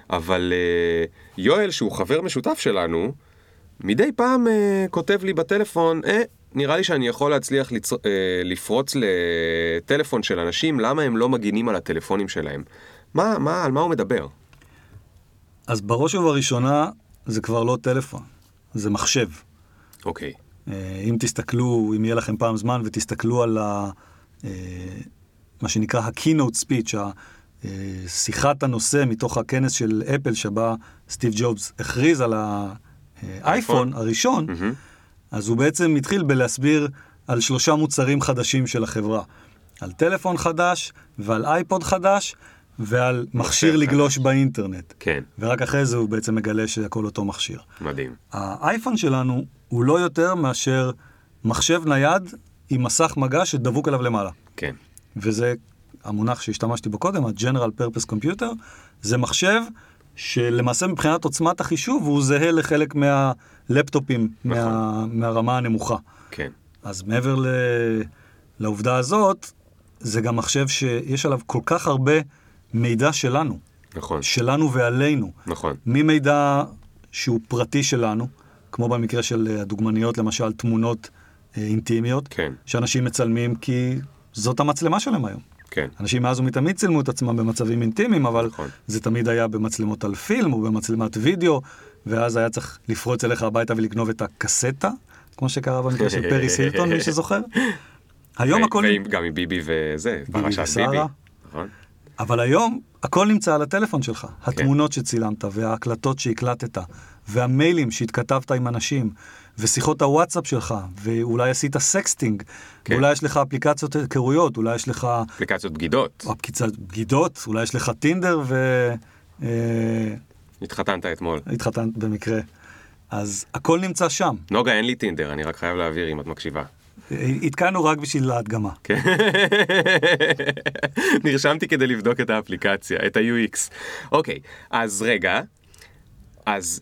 אבל אה, יואל, שהוא חבר משותף שלנו, מדי פעם אה, כותב לי בטלפון, אה, נראה לי שאני יכול להצליח לצ... אה, לפרוץ לטלפון של אנשים, למה הם לא מגינים על הטלפונים שלהם? מה, מה, על מה הוא מדבר? אז בראש ובראשונה זה כבר לא טלפון, זה מחשב. אוקיי, אה, אם תסתכלו, אם יהיה לכם פעם זמן ותסתכלו על ה, אה, מה שנקרא ה-keynote speech, אה, שיחת הנושא מתוך הכנס של אפל, שבה סטיב ג'ובס הכריז על האייפון הראשון, מהמם. אז הוא בעצם התחיל בלהסביר על שלושה מוצרים חדשים של החברה. על טלפון חדש, ועל אייפוד חדש, ועל מכשיר. לגלוש באינטרנט. כן, ורק אחרי זה הוא בעצם מגלה שהכל אותו מכשיר. מדהים. האייפון שלנו הוא לא יותר מאשר מחשב נייד עם מסך מגע שדבוק אליו למעלה. כן, וזה המונח שהשתמשתי בו קודם, ה-General Purpose Computer, זה מחשב שלמעשה מבחינת עוצמת החישוב הוא זהה לחלק מהלפטופים נכון. מה, מהרמה הנמוכה. כן, אז מעבר ל... לעובדה הזאת, זה גם מחשב שיש עליו כל כך הרבה מידע שלנו, נכון, שלנו ועלינו. נכון. ממידע שהוא פרטי שלנו, כמו במקרה של אה, הדוגמניות, למשל תמונות אה, אינטימיות, כן. שאנשים מצלמים כי זאת המצלמה שלהם היום. כן, אנשים מאז ומתמיד צילמו את עצמם במצבים אינטימיים, אבל נכון. זה תמיד היה במצלמות על פילם או במצלמת וידאו, ואז היה צריך לפרוץ אליך הביתה ולגנוב את הקסטה, כמו שקרה במקרה של פרי סילטון, מי שזוכר. [LAUGHS] היום הכל... גם עם ביבי וזה, פרשת. ביבי. נכון? אבל היום הכל נמצא על הטלפון שלך. כן. התמונות שצילמת, וההקלטות שהקלטת, והמיילים שהתכתבת עם אנשים, ושיחות הוואטסאפ שלך, ואולי עשית סקסטינג, כן. ואולי יש לך אפליקציות היכרויות, אולי יש לך אפליקציות בגידות. אפליקציות בגידות, אולי יש לך טינדר התחתנת אתמול. והתחתנת במקרה. אז הכל נמצא שם. נוגה, אין לי טינדר, אני רק חייב להבהיר אם את מקשיבה. התקנו רק בשביל ההדגמה. כן. [LAUGHS] נרשמתי כדי לבדוק את האפליקציה, את ה-UX. אוקיי, אז רגע, אז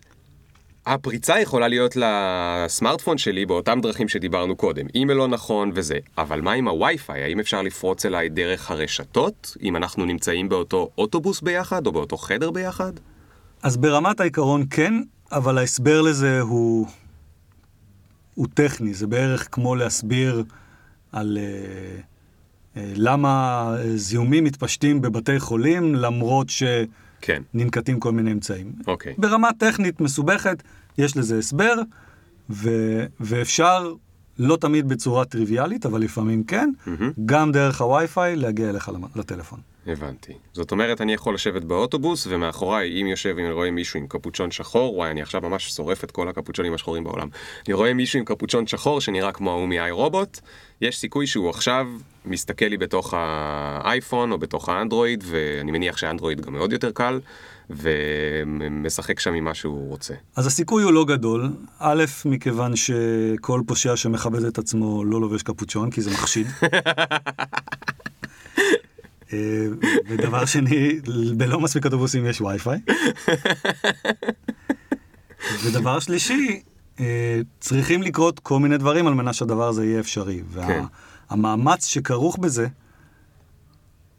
הפריצה יכולה להיות לסמארטפון שלי באותם דרכים שדיברנו קודם, אימייל לא נכון וזה, אבל מה עם הווי-פיי? האם אפשר לפרוץ אליי דרך הרשתות, אם אנחנו נמצאים באותו אוטובוס ביחד או באותו חדר ביחד? אז ברמת העיקרון כן, אבל ההסבר לזה הוא, הוא טכני, זה בערך כמו להסביר על אה, אה, למה זיהומים מתפשטים בבתי חולים למרות כן, שננקטים כל מיני אמצעים. אוקיי. ברמה טכנית מסובכת, יש לזה הסבר, ו, ואפשר, לא תמיד בצורה טריוויאלית, אבל לפעמים כן, מהמם. גם דרך הווי-פיי להגיע אליך לטלפון. הבנתי. זאת אומרת, אני יכול לשבת באוטובוס, ומאחוריי, אם יושב, אם אני רואה מישהו עם קפוצ'ון שחור, וואי, אני עכשיו ממש שורף את כל הקפוצ'ונים השחורים בעולם. אני רואה מישהו עם קפוצ'ון שחור שנראה כמו ההוא מ-i רובוט, יש סיכוי שהוא עכשיו מסתכל לי בתוך האייפון או בתוך האנדרואיד, ואני מניח שהאנדרואיד גם מאוד יותר קל, ומשחק שם עם מה שהוא רוצה. אז הסיכוי הוא לא גדול, א', מכיוון שכל פושע שמכבד את עצמו לא לובש קפוצ'ון, כי זה מחשיד. [LAUGHS] אה, ודבר שני, בלא מספיק אוטובוסים יש וי-פיי. ודבר שלישי, אה, צריכים לקרות כל מיני דברים על מנת שהדבר הזה יהיה אפשרי. כן. והמאמץ שכרוך בזה,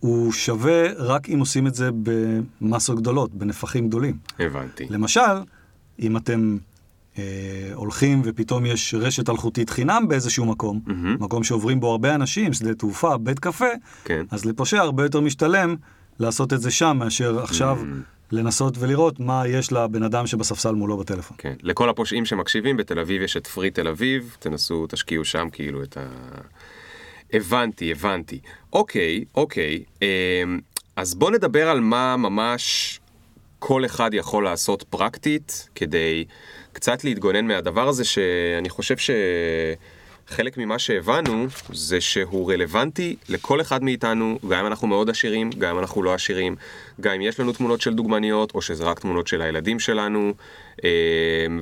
הוא שווה רק אם עושים את זה במסות גדולות, בנפחים גדולים. הבנתי. למשל, אם אתם אה, הולכים ופתאום יש רשת אלחוטית חינם באיזשהו מקום, מהמם. מקום שעוברים בו הרבה אנשים, שדה תעופה, בית קפה, כן. אז לפושע הרבה יותר משתלם לעשות את זה שם מאשר עכשיו לנסות ולראות מה יש לבן אדם שבספסל מולו בטלפון. כן. לכל הפושעים שמקשיבים, בתל אביב יש את פרי תל אביב, תנסו, תשקיעו שם כאילו את ה... הבנתי, הבנתי. אוקיי, אוקיי. אמ, אז בוא נדבר על מה ממש כל אחד יכול לעשות פרקטית, כדי קצת להתגונן מהדבר הזה, שאני חושב שחלק ממה שהבנו זה שהוא רלוונטי לכל אחד מאיתנו, גם אם אנחנו מאוד עשירים, גם אם אנחנו לא עשירים, גם אם יש לנו תמונות של דוגמניות, או שזה רק תמונות של הילדים שלנו. אמ,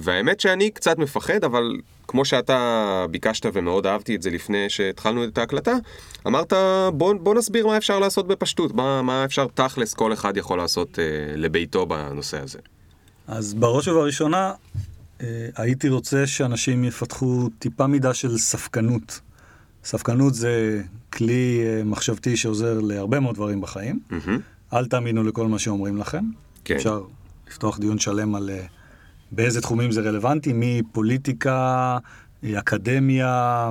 והאמת שאני קצת מפחד, אבל כמו שאתה ביקשת ומאוד אהבתי את זה לפני שהתחלנו את ההקלטה, אמרת בוא, בוא נסביר מה אפשר לעשות בפשטות, מה, מה אפשר תכלס כל אחד יכול לעשות אה, לביתו בנושא הזה. אז בראש ובראשונה, אה, הייתי רוצה שאנשים יפתחו טיפה מידה של ספקנות. ספקנות זה כלי אה, מחשבתי שעוזר להרבה מאוד דברים בחיים. מהמם. אל תאמינו לכל מה שאומרים לכם. כן. אפשר לפתוח דיון שלם על אה, באיזה תחומים זה רלוונטי, מפוליטיקה, אה, אקדמיה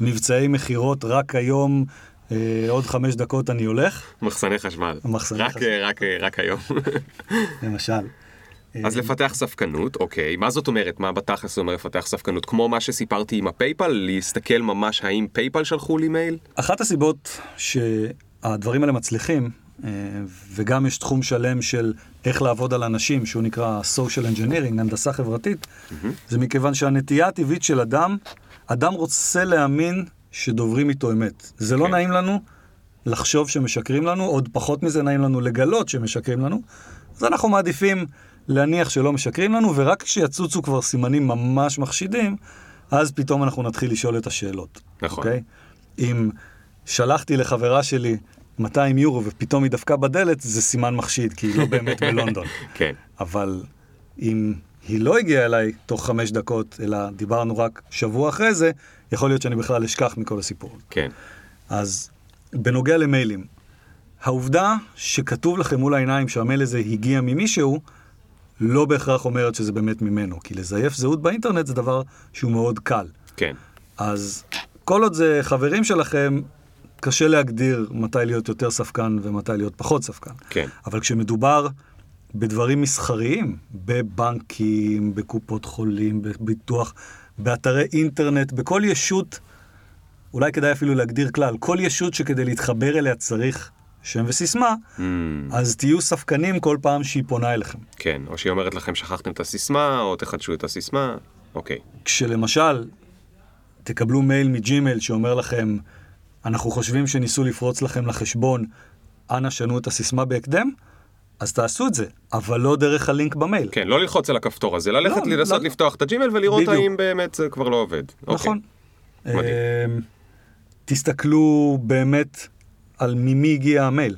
ומבצעי מכירות רק היום, אה, עוד חמש דקות אני הולך, מחסני חשמל. מחסני רק, חשמל. אה, רק, אה, רק היום. למשל. אז לפתח ספקנות, אוקיי. מה זאת אומרת? מה בתכלס זה אומר לפתח ספקנות? כמו מה שסיפרתי עם הפייפל? להסתכל ממש האם פייפל שלחו לי מייל? אחת הסיבות שהדברים האלה מצליחים, אה, וגם יש תחום שלם של איך לעבוד על אנשים, שהוא נקרא social engineering, הנדסה חברתית, זה מכיוון שהנטייה הטבעית של אדם, אדם רוצה להאמין שדוברים איתו אמת. זה לא כן. נעים לנו לחשוב שמשקרים לנו, עוד פחות מזה נעים לנו לגלות שמשקרים לנו, אז אנחנו מעדיפים להניח שלא משקרים לנו, ורק כשיצוצו כבר סימנים ממש מחשידים, אז פתאום אנחנו נתחיל לשאול את השאלות. נכון. אוקיי? אם שלחתי לחברה שלי 200 יורו ופתאום היא דפקה בדלת, זה סימן מחשיד, כי היא לא באמת [LAUGHS] בלונדון. כן, אבל אם היא לא הגיעה אליי תוך חמש דקות, אלא דיברנו רק שבוע אחרי זה, יכול להיות שאני בכלל אשכח מכל הסיפור. כן, אז בנוגע למיילים, העובדה שכתוב לכם מול העיניים שהמייל הזה הגיע ממישהו, לא בהכרח אומרת שזה באמת ממנו, כי לזייף זהות באינטרנט זה דבר שהוא מאוד קל. כן, אז כל עוד זה חברים שלכם, קשה להגדיר מתי להיות יותר ספקן ומתי להיות פחות ספקן. כן. אבל כשמדובר בדברים מסחריים, בבנקים, בקופות חולים, בביטוח, באתרי אינטרנט, בכל ישות, אולי כדאי אפילו להגדיר כלל, כל ישות שכדי להתחבר אליה צריך שם וסיסמה, Mm, אז תהיו ספקנים כל פעם שהיא פונה אליכם. כן, או שהיא אומרת לכם שכחתם את הסיסמה, או תחדשו את הסיסמה, אוקיי. כשלמשל תקבלו מייל מג'ימייל שאומר לכם, אנחנו חושבים שניסו לפרוץ לכם לחשבון, אנא שנו את הסיסמה בהקדם, אז תעשו את זה, אבל לא דרך הלינק במייל. כן, לא ללחוץ על הכפתור הזה, ללכת לא, לנסות לא. לפתוח את הג'ימייל ולראות בדיוק. האם באמת זה כבר לא עובד. אוקיי. נכון. מדהים. אמ, תסתכלו באמת על ממי הגיע המייל,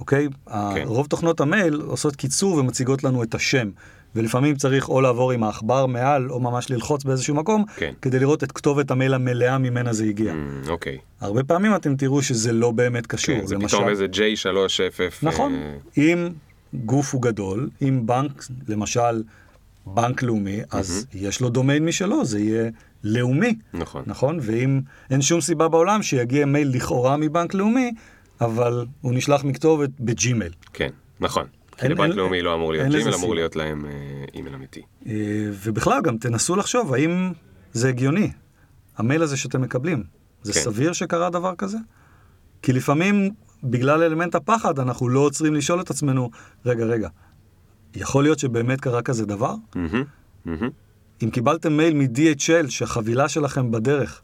אוקיי? כן. רוב תוכנות המייל עושות קיצור ומציגות לנו את השם, ולפעמים צריך או לעבור עם העכבר מעל, או ממש ללחוץ באיזשהו מקום, כן. כדי לראות את כתובת המייל המלאה ממנה זה הגיע. Mm, אוקיי. הרבה פעמים אתם תראו שזה לא באמת קשור. כן, זה למשל- פתאום איזה J3F. נכון. אה, אם גוף הוא גדול, אם בנק, למשל בנק לאומי, אז יש לו דומיין משלו, זה יהיה לאומי. נכון. נכון? ואם אין שום סיבה בעולם שיגיע מייל לכאורה מבנק לאומי, אבל הוא נשלח מכתובת בג'ימייל. כן, נכון. כי לבנק לאומי לא אמור להיות ג'ימייל, אמור. להיות להם אה, אימייל אמיתי. אה, ובכלל גם תנסו לחשוב האם זה הגיוני, המייל הזה שאתם מקבלים. זה כן. סביר שקרה דבר כזה? כי לפעמים, בגלל אלמנט הפחד, אנחנו לא עוצרים לשאול את עצמנו, רגע, רגע, יכול להיות שבאמת קרה כזה דבר? מהמם, מהמם. אם קיבלתם מייל מ-DHL שהחבילה שלכם בדרך,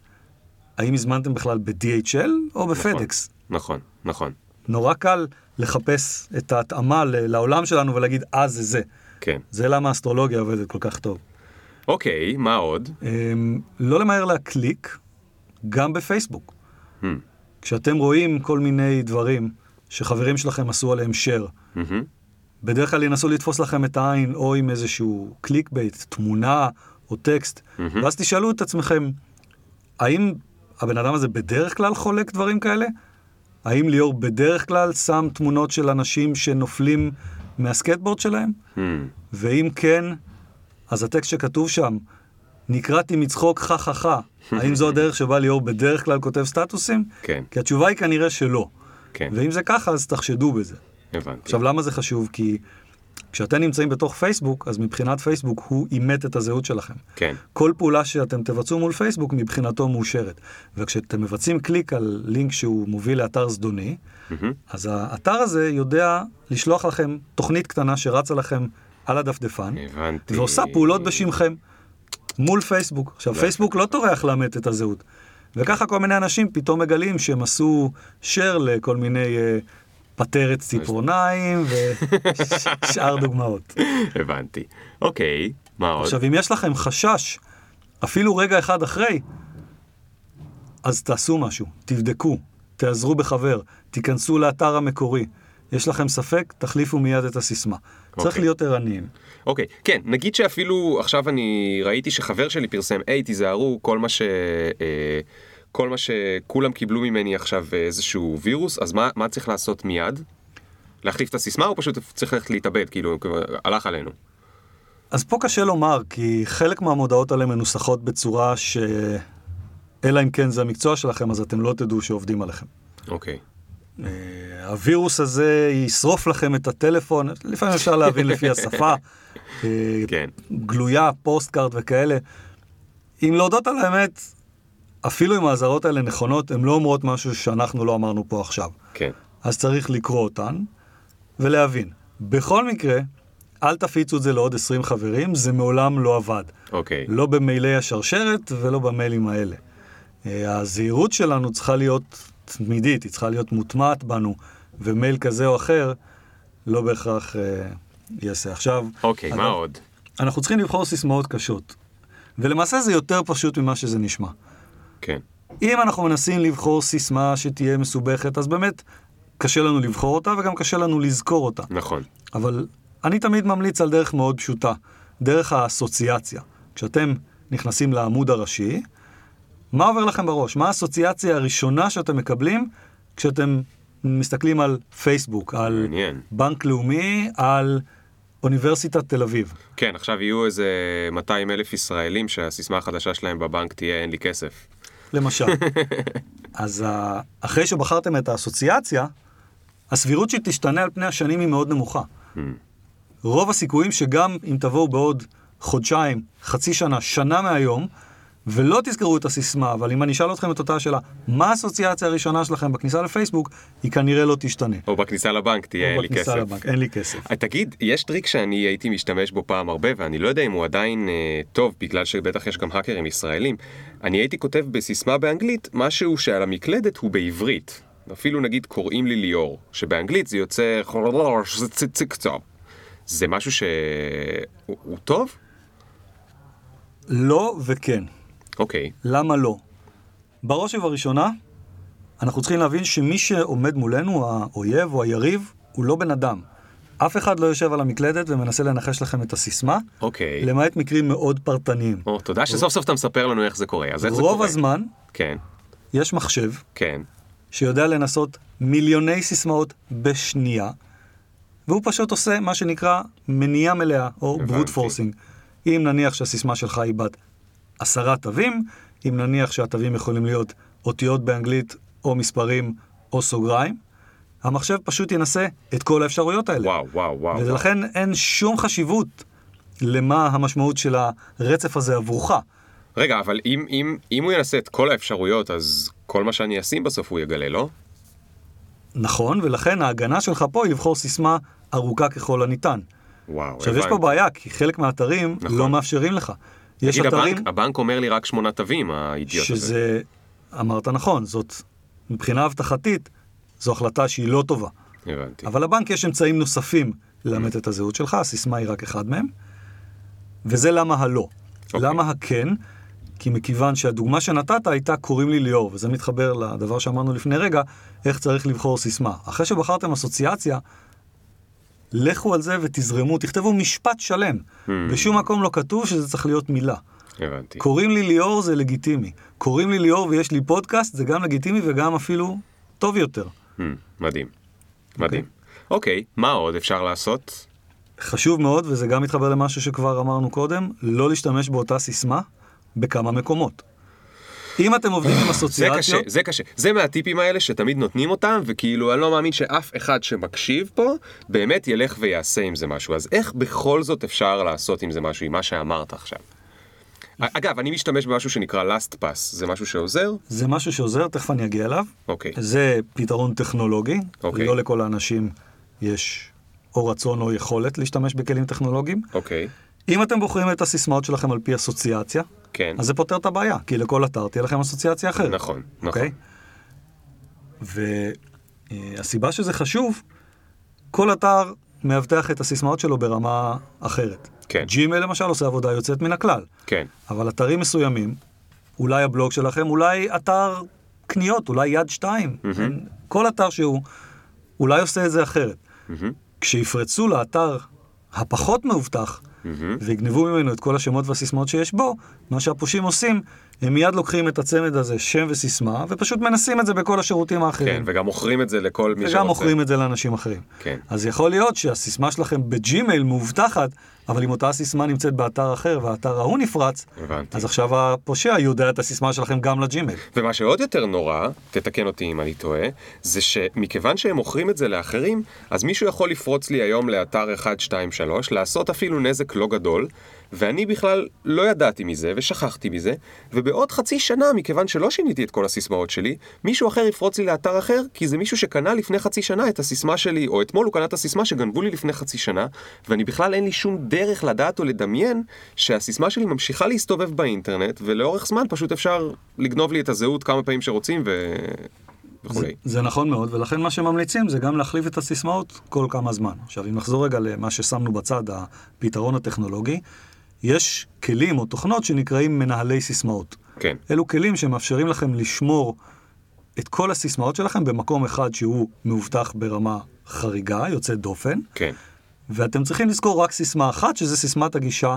האם הזמנתם בכלל ב-DHL או בפדקס? נכון, נכון. נורא קל לחפש את ההתאמה לעולם שלנו ולהגיד, אה, זה זה. כן. זה למה האסטרולוגיה עובדת כל כך טוב. אוקיי, מה עוד? אמ, לא למהר להקליק, גם בפייסבוק. Hmm, כשאתם רואים כל מיני דברים שחברים שלכם עשו עליהם share, מהמם. בדרך כלל ינסו לתפוס לכם את העין או עם איזשהו clickbait, תמונה או טקסט, מהמם. ואז תשאלו את עצמכם, האם הבן אדם הזה בדרך כלל חולק דברים כאלה? האם ליאור בדרך כלל שם תמונות של אנשים שנופלים מהסקייטבורד שלהם? המ, ואם כן, אז הטקסט שכתוב שם, נקרעתי מצחוק חה חה חה, [LAUGHS] האם זו הדרך שבה ליאור בדרך כלל כותב סטטוסים? כן, כי התשובה היא כנראה שלא. כן, ואם זה ככה, אז תחשדו בזה. הבנתי. עכשיו, למה זה חשוב? כי כשאתם נמצאים בתוך פייסבוק, אז מבחינת פייסבוק הוא אימת את הזהות שלכם. כן, כל פעולה שאתם תבצעו מול פייסבוק מבחינתו מאושרת. וכשאתם מבצעים קליק על לינק שהוא מוביל לאתר זדוני, מהמם. אז האתר הזה יודע לשלוח לכם תוכנית קטנה שרצה לכם על הדפדפן, הבנתי. ועושה פעולות בשמכם מול פייסבוק. עכשיו, פייסבוק לא טורח לאמת את הזהות. וככה כל מיני אנשים פתאום מגלים שהם עשו share לכל מיני אה, פטרת ציפורניים ושאר [LAUGHS] דוגמאות. הבנתי. אוקיי, מה עוד? עכשיו, אם יש לכם חשש, אפילו רגע אחד אחרי, אז תעשו משהו, תבדקו, תעזרו בחבר, תיכנסו לאתר המקורי. יש לכם ספק, תחליפו מיד את הסיסמה. צריך אוקיי. להיות ערניים. אוקיי, כן, נגיד שאפילו עכשיו אני ראיתי שחבר שלי פרסם, היי, תיזהרו, כל מה ש... אה, כל מה שכולם קיבלו ממני עכשיו אה, איזשהו וירוס, אז מה, מה צריך לעשות מיד? להחליף את הסיסמה או פשוט צריך ללכת להתאבד, כאילו, הלך עלינו? אז פה קשה לומר, כי חלק מהמודעות האלה מנוסחות בצורה ש... אלא אם כן זה המקצוע שלכם, אז אתם לא תדעו שעובדים עליכם. אוקיי, אה, הווירוס הזה ישרוף לכם את הטלפון, לפעמים אפשר להבין לפי השפה. [LAUGHS] אה, כן, גלויה, postcard וכאלה. אם להודות על האמת, אפילו אם האזהרות האלה נכונות, הן לא אומרות משהו שאנחנו לא אמרנו פה עכשיו. כן, אז צריך לקרוא אותן ולהבין. בכל מקרה, אל תפיצו את זה לעוד 20 חברים, זה מעולם לא עבד. אוקיי. לא במיילי השרשרת ולא במיילים האלה. אה, הזהירות שלנו צריכה להיות תמידית, היא צריכה להיות מוטמעת בנו, ומייל כזה או אחר לא בהכרח אה, יעשה. עכשיו... אוקיי, מה אגב, עוד? אנחנו צריכים לבחור סיסמאות קשות. ולמעשה זה יותר פשוט ממה שזה נשמע. כן. אם אנחנו מנסים לבחור סיסמה שתהיה מסובכת, אז באמת קשה לנו לבחור אותה וגם קשה לנו לזכור אותה. נכון. אבל אני תמיד ממליץ על דרך מאוד פשוטה, דרך האסוציאציה. כשאתם נכנסים לעמוד הראשי, מה עובר לכם בראש? מה האסוציאציה הראשונה שאתם מקבלים כשאתם מסתכלים על פייסבוק, על מעניין. בנק לאומי, על אוניברסיטת תל אביב? כן, עכשיו יהיו איזה 200 אלף ישראלים שהסיסמה החדשה שלהם בבנק תהיה אין לי כסף. למשל. [LAUGHS] אז ה- אחרי שבחרתם את האסוציאציה, הסבירות שהיא תשתנה על פני השנים היא מאוד נמוכה. רוב הסיכויים שגם אם תבואו בעוד חודשיים, חצי שנה, שנה מהיום, ולא תזכרו את הסיסמה, אבל אם אני אשאל אתכם את אותה השאלה, מה האסוציאציה הראשונה שלכם בכניסה לפייסבוק, היא כנראה לא תשתנה. או בכניסה לבנק תהיה או אין לי בכניסה כסף. לבנק, אין לי כסף. אה, תגיד, יש טריק שאני הייתי משתמש בו פעם הרבה, ואני לא יודע אם הוא עדיין אה, טוב, בגלל שבטח יש גם האקרים ישראלים. אני הייתי כותב בסיסמה באנגלית משהו שעל המקלדת הוא בעברית. אפילו נגיד קוראים לי ליאור, שבאנגלית זה יוצא. זה משהו שהוא הוא טוב? לא וכן. אוקיי, למה לא? בראש ובראשונה, אנחנו צריכים להבין שמי שעומד מולנו, האויב או היריב, הוא לא בן אדם. אף אחד לא יושב על המקלדת ומנסה לנחש לכם את הסיסמה, אוקיי. למעט מקרים מאוד פרטניים. או, תודה שסוף סוף אתה מספר לנו איך זה קורה, אז איך זה רוב קורה? הזמן כן, יש מחשב כן. שיודע לנסות מיליוני סיסמאות בשנייה, והוא פשוט עושה מה שנקרא מניעה מלאה, או. brute forcing. אם נניח שהסיסמה שלך היא בת עשרה תווים, אם נניח שהתווים יכולים להיות אותיות באנגלית, או מספרים, או סוגריים, המחשב פשוט ינסה את כל האפשרויות האלה. וואו, וואו, וואו. ולכן אין שום חשיבות למה המשמעות של הרצף הזה עבורך. רגע, אבל אם, אם, אם הוא ינסה את כל האפשרויות, אז כל מה שאני אשים בסוף הוא יגלה, לא? נכון, ולכן ההגנה שלך פה היא לבחור סיסמה ארוכה ככל הניתן. וואו, עכשיו, יש פה בעיה, כי חלק מהאתרים נכון. לא מאפשרים לך. יש תגיד, אתרים הבנק, הבנק אומר לי רק שמונה תווים, האידיוט הזה. שזה, אמרת נכון, זאת, מבחינה אבטחתית, זו החלטה שהיא לא טובה. הבנתי. אבל לבנק יש אמצעים נוספים לאמת את הזהות שלך, הסיסמה היא רק אחד מהם, וזה למה הלא. אוקיי. למה הכן? כי מכיוון שהדוגמה שנתת הייתה קוראים לי ליאור, וזה מתחבר לדבר שאמרנו לפני רגע, איך צריך לבחור סיסמה. אחרי שבחרתם אסוציאציה, לכו על זה ותזרמו, תכתבו משפט שלם. Hmm. בשום מקום לא כתוב שזה צריך להיות מילה. הבנתי. קוראים לי ליאור זה לגיטימי. קוראים לי ליאור ויש לי פודקאסט, זה גם לגיטימי וגם אפילו טוב יותר. Hmm, מדהים. מדהים. אוקיי, מה עוד אפשר לעשות? חשוב מאוד, וזה גם מתחבר למשהו שכבר אמרנו קודם, לא להשתמש באותה סיסמה בכמה מקומות. אם אתם עובדים עם [SIGHS] זה אסוציאציות, קשה, זה קשה. זה מהטיפים האלה שתמיד נותנים אותם, וכאילו אני לא מאמין שאף אחד שמקשיב פה באמת ילך ויעשה עם זה משהו. אז איך בכל זאת אפשר לעשות עם זה משהו, עם מה שאמרת עכשיו? אגב, אני משתמש במשהו שנקרא last pass, זה משהו שעוזר? זה משהו שעוזר, תכף אני אגיע אליו. אוקיי. זה פתרון טכנולוגי, אוקיי. לא לכל האנשים יש או רצון או יכולת להשתמש בכלים טכנולוגיים. אוקיי, אם אתם בוחרים את הסיסמאות שלכם על פי אסוציאציה, כן. אז זה פותר את הבעיה, כי לכל אתר תהיה לכם אסוציאציה אחרת. נכון, נכון. אוקיי? והסיבה שזה חשוב, כל אתר מאבטח את הסיסמאות שלו ברמה אחרת. כן. ג'ימל למשל עושה עבודה יוצאת מן הכלל, כן, אבל אתרים מסוימים, אולי הבלוג שלכם, אולי אתר קניות, אולי יד שתיים, אין- כל אתר שהוא, אולי עושה את זה אחרת. כשיפרצו לאתר הפחות מאובטח, ויגנבו ממנו את כל השמות והסיסמאות שיש בו, מה שהפושעים עושים, הם מיד לוקחים את הצמד הזה, שם וסיסמה, ופשוט מנסים את זה בכל השירותים כן, האחרים. וגם מוכרים את זה לכל מי שרוצה. וגם מוכרים את זה לאנשים אחרים. כן. אז יכול להיות שהסיסמה שלכם בג'ימייל מאובטחת, אבל אם אותה סיסמה נמצאת באתר אחר והאתר ההוא נפרץ, הבנתי. אז עכשיו הפושע יודע את הסיסמה שלכם גם לג'ימייל. ומה שעוד יותר נורא, תתקן אותי אם אני טועה, זה שמכיוון שהם מוכרים את זה לאחרים, אז מישהו יכול לפרוץ לי היום לאתר 1, 2, 3, לעשות אפילו נזק לא גדול, ואני בכלל לא ידעתי מזה ושכחתי מזה, ובעוד חצי שנה, מכיוון שלא שיניתי את כל הסיסמאות שלי, מישהו אחר יפרוץ לי לאתר אחר, כי זה מישהו שקנה לפני חצי שנה את הסיסמה שלי, או אתמול הוא קנה את הסיסמה שגנבו לי לפני חצי שנה, ואני בכלל אין לי שום דרך לדעת או לדמיין שהסיסמה שלי ממשיכה להסתובב באינטרנט, ולאורך זמן פשוט אפשר לגנוב לי את הזהות כמה פעמים שרוצים ו... וכולי. זה, זה נכון מאוד, ולכן מה שממליצים זה גם להחליף את הסיסמאות כל כמה זמן. עכשיו, אם נחזור רגע למה ששמנו בצד, הפתרון הטכנולוגי, יש כלים או תוכנות שנקראים מנהלי סיסמאות. כן. אלו כלים שמאפשרים לכם לשמור את כל הסיסמאות שלכם במקום אחד שהוא מאובטח ברמה חריגה, יוצאת דופן, כן. ואתם צריכים לזכור רק סיסמה אחת, שזה סיסמת הגישה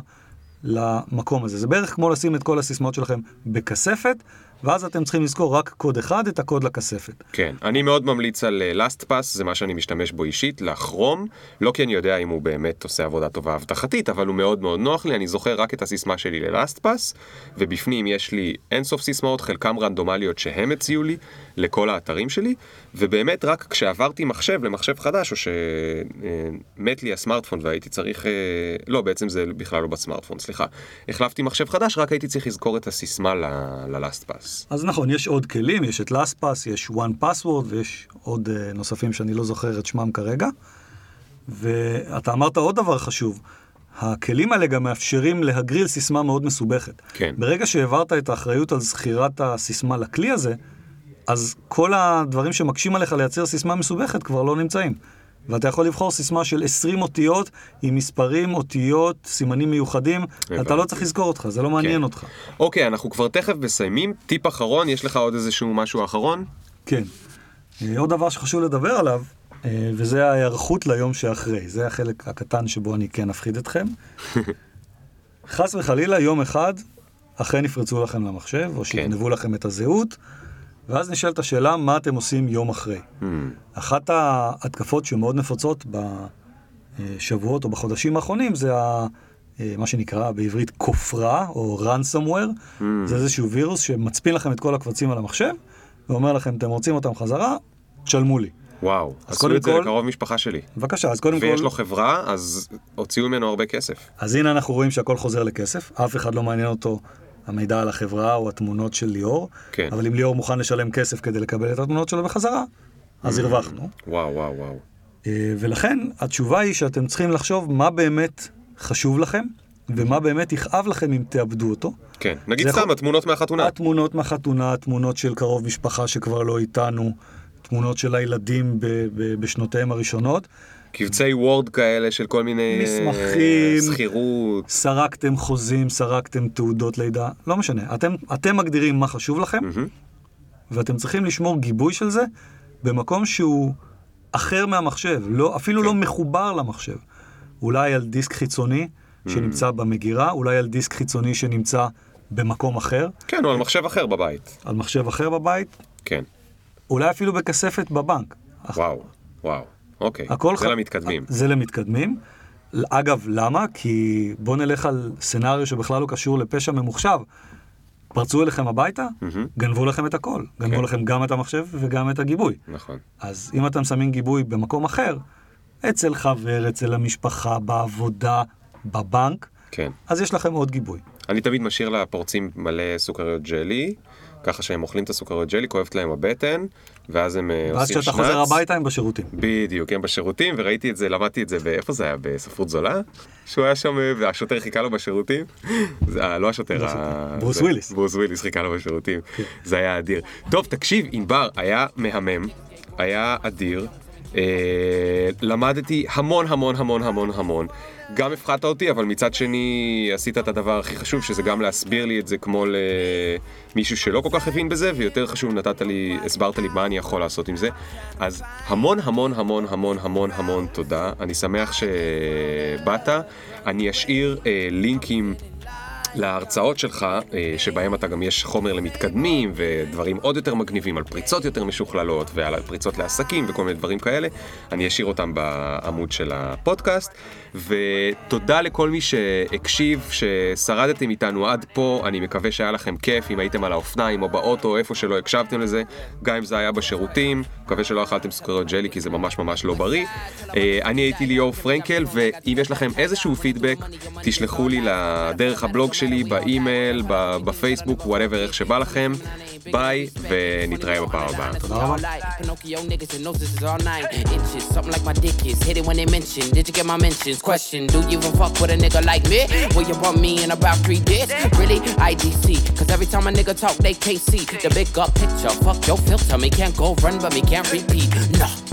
למקום הזה. זה בערך כמו לשים את כל הסיסמאות שלכם בכספת, ואז אתם צריכים לזכור רק קוד אחד, את הקוד לכספת. כן, אני מאוד ממליץ על אה, LastPass, זה מה שאני משתמש בו אישית, לכרום, לא כי אני יודע אם הוא באמת עושה עבודה טובה אבטחתית, אבל הוא מאוד מאוד נוח לי, אני זוכר רק את הסיסמה שלי ל-LastPass, ובפנים יש לי אינסוף סיסמאות, חלקם רנדומליות שהם הציעו לי, לכל האתרים שלי, ובאמת רק כשעברתי מחשב למחשב חדש, או שמת לי הסמארטפון והייתי צריך, אה, לא, בעצם זה בכלל לא בסמארטפון, סליחה, החלפתי מחשב חדש, רק הייתי צריך לזכור את הסיסמה ל-LastPass. אז נכון, יש עוד כלים, יש את LastPass, יש One Password ויש עוד uh, נוספים שאני לא זוכר את שמם כרגע. ואתה אמרת עוד דבר חשוב, הכלים האלה גם מאפשרים להגריל סיסמה מאוד מסובכת. כן. ברגע שהעברת את האחריות על זכירת הסיסמה לכלי הזה, אז כל הדברים שמקשים עליך לייצר סיסמה מסובכת כבר לא נמצאים. ואתה יכול לבחור סיסמה של 20 אותיות עם מספרים, אותיות, סימנים מיוחדים, הבנתי. אתה לא צריך לזכור אותך, זה לא מעניין כן. אותך. אוקיי, אנחנו כבר תכף מסיימים, טיפ אחרון, יש לך עוד איזשהו משהו אחרון? כן. אה, עוד דבר שחשוב לדבר עליו, אה, וזה ההיערכות ליום שאחרי. זה החלק הקטן שבו אני כן אפחיד אתכם. [LAUGHS] חס וחלילה, יום אחד, אכן יפרצו לכם למחשב, או שיגנבו לכם את הזהות, ואז נשאלת השאלה, מה אתם עושים יום אחרי? Hmm, אחת ההתקפות שמאוד נפוצות בשבועות או בחודשים האחרונים זה ה, אה, מה שנקרא בעברית כופרה או ransomware. hmm. זה איזשהו וירוס שמצפין לכם את כל הקבצים על המחשב ואומר לכם, אתם רוצים אותם חזרה, תשלמו לי. וואו, עשו את זה כל- לקרוב משפחה שלי. בבקשה, אז קודם ויש כל, לו חברה, אז הוציאו ממנו הרבה כסף. אז הנה אנחנו רואים שהכל חוזר לכסף, אף אחד לא מעניין אותו המידע על החברה או התמונות של ליאור, כן. אבל אם ליאור מוכן לשלם כסף כדי לקבל את התמונות שלו בחזרה, אז Hmm. הרווחנו. וואו, וואו, וואו. אה, ולכן התשובה היא שאתם צריכים לחשוב מה באמת חשוב לכם, ומה באמת יכאב לכם אם תאבדו אותו. כן, נגיד סתם, יכול- התמונות מהחתונה. התמונות מהחתונה, תמונות של קרוב משפחה שכבר לא איתנו, תמונות של הילדים ב- ב- בשנותיהם הראשונות. קבצי וורד כאלה של כל מיני... אה, מסמכים. שכירות. סרקתם חוזים, סרקתם תעודות לידה, לא משנה. אתם, אתם מגדירים מה חשוב לכם, מהמם. ואתם צריכים לשמור גיבוי של זה במקום שהוא אחר מהמחשב, לא, אפילו כן. לא מחובר למחשב. אולי על דיסק חיצוני. שנמצא במגירה, אולי על דיסק חיצוני שנמצא במקום אחר, כן, או על מחשב אחר בבית. על מחשב אחר בבית, כן. אולי אפילו בכספת בבנק. וואו, וואו. אוקיי. הכל זה ח- למתקדמים. זה למתקדמים. אגב, למה? כי בוא נלך על סצנריו שבכלל לא קשור לפשע ממוחשב. פרצו אליכם הביתה, מהמם. גנבו לכם את הכל. גנבו כן. לכם גם את המחשב וגם את הגיבוי. נכון. אז אם אתם שמים גיבוי במקום אחר, אצל חבר, אצל המשפחה, בעבודה, בבנק, כן. אז יש לכם עוד גיבוי. אני תמיד משאיר לפורצים מלא סוכריות ג'לי, ככה שהם אוכלים את הסוכריות ג'לי, כואבת להם הבטן, ואז הם אה, ואז עושים כשאתה שנץ. חוזר הביתה הם בשירותים. בדיוק, הם בשירותים, וראיתי את זה, למדתי את זה, באיפה זה היה? בספרות זולה? שהוא היה שם, אה, והשוטר חיכה לו בשירותים? אה, לא השוטר, ה- ברוס וויליס. כן. ברוס וויליס חיכה לו בשירותים. זה היה אדיר. טוב, תקשיב, ענבר, היה מהמם, היה אדיר. אה, למדתי המון המון המון המון המון. גם הפחדת אותי, אבל מצד שני עשית את הדבר הכי חשוב, שזה גם להסביר לי את זה כמו למישהו שלא כל כך הבין בזה, ויותר חשוב נתת לי, הסברת לי מה אני יכול לעשות עם זה. אז המון המון המון המון המון המון תודה. אני שמח שבאת. אני אשאיר אה, לינקים להרצאות שלך, אה, שבהם אתה גם יש חומר למתקדמים ודברים עוד יותר מגניבים על פריצות יותר משוכללות ועל פריצות לעסקים וכל מיני דברים כאלה. אני אשאיר אותם בעמוד של הפודקאסט. ותודה לכל מי שהקשיב, ששרדתם איתנו עד פה, אני מקווה שהיה לכם כיף אם הייתם על האופניים או באוטו, איפה שלא הקשבתם לזה, גם אם זה היה בשירותים, מקווה שלא אכלתם סוכריות ג'לי כי זה ממש ממש לא בריא. אה, אני הייתי ליאור פרנקל, ואם יש לכם איזשהו פידבק, תשלחו לי לדרך הבלוג שלי, באימייל, בפייסבוק, whatever, איך שבא לכם. ביי, ונתראה בפעם הבאה. תודה רבה. Something like my dick is. Hit it when they mention. Did you get my mentions? Question. Do you even fuck with a nigga like me? Will you bump me in about three days? Really? IDC. Cause every time a nigga talk, they see the big up picture. Fuck your filter. Me can't go run, but me can't repeat. No.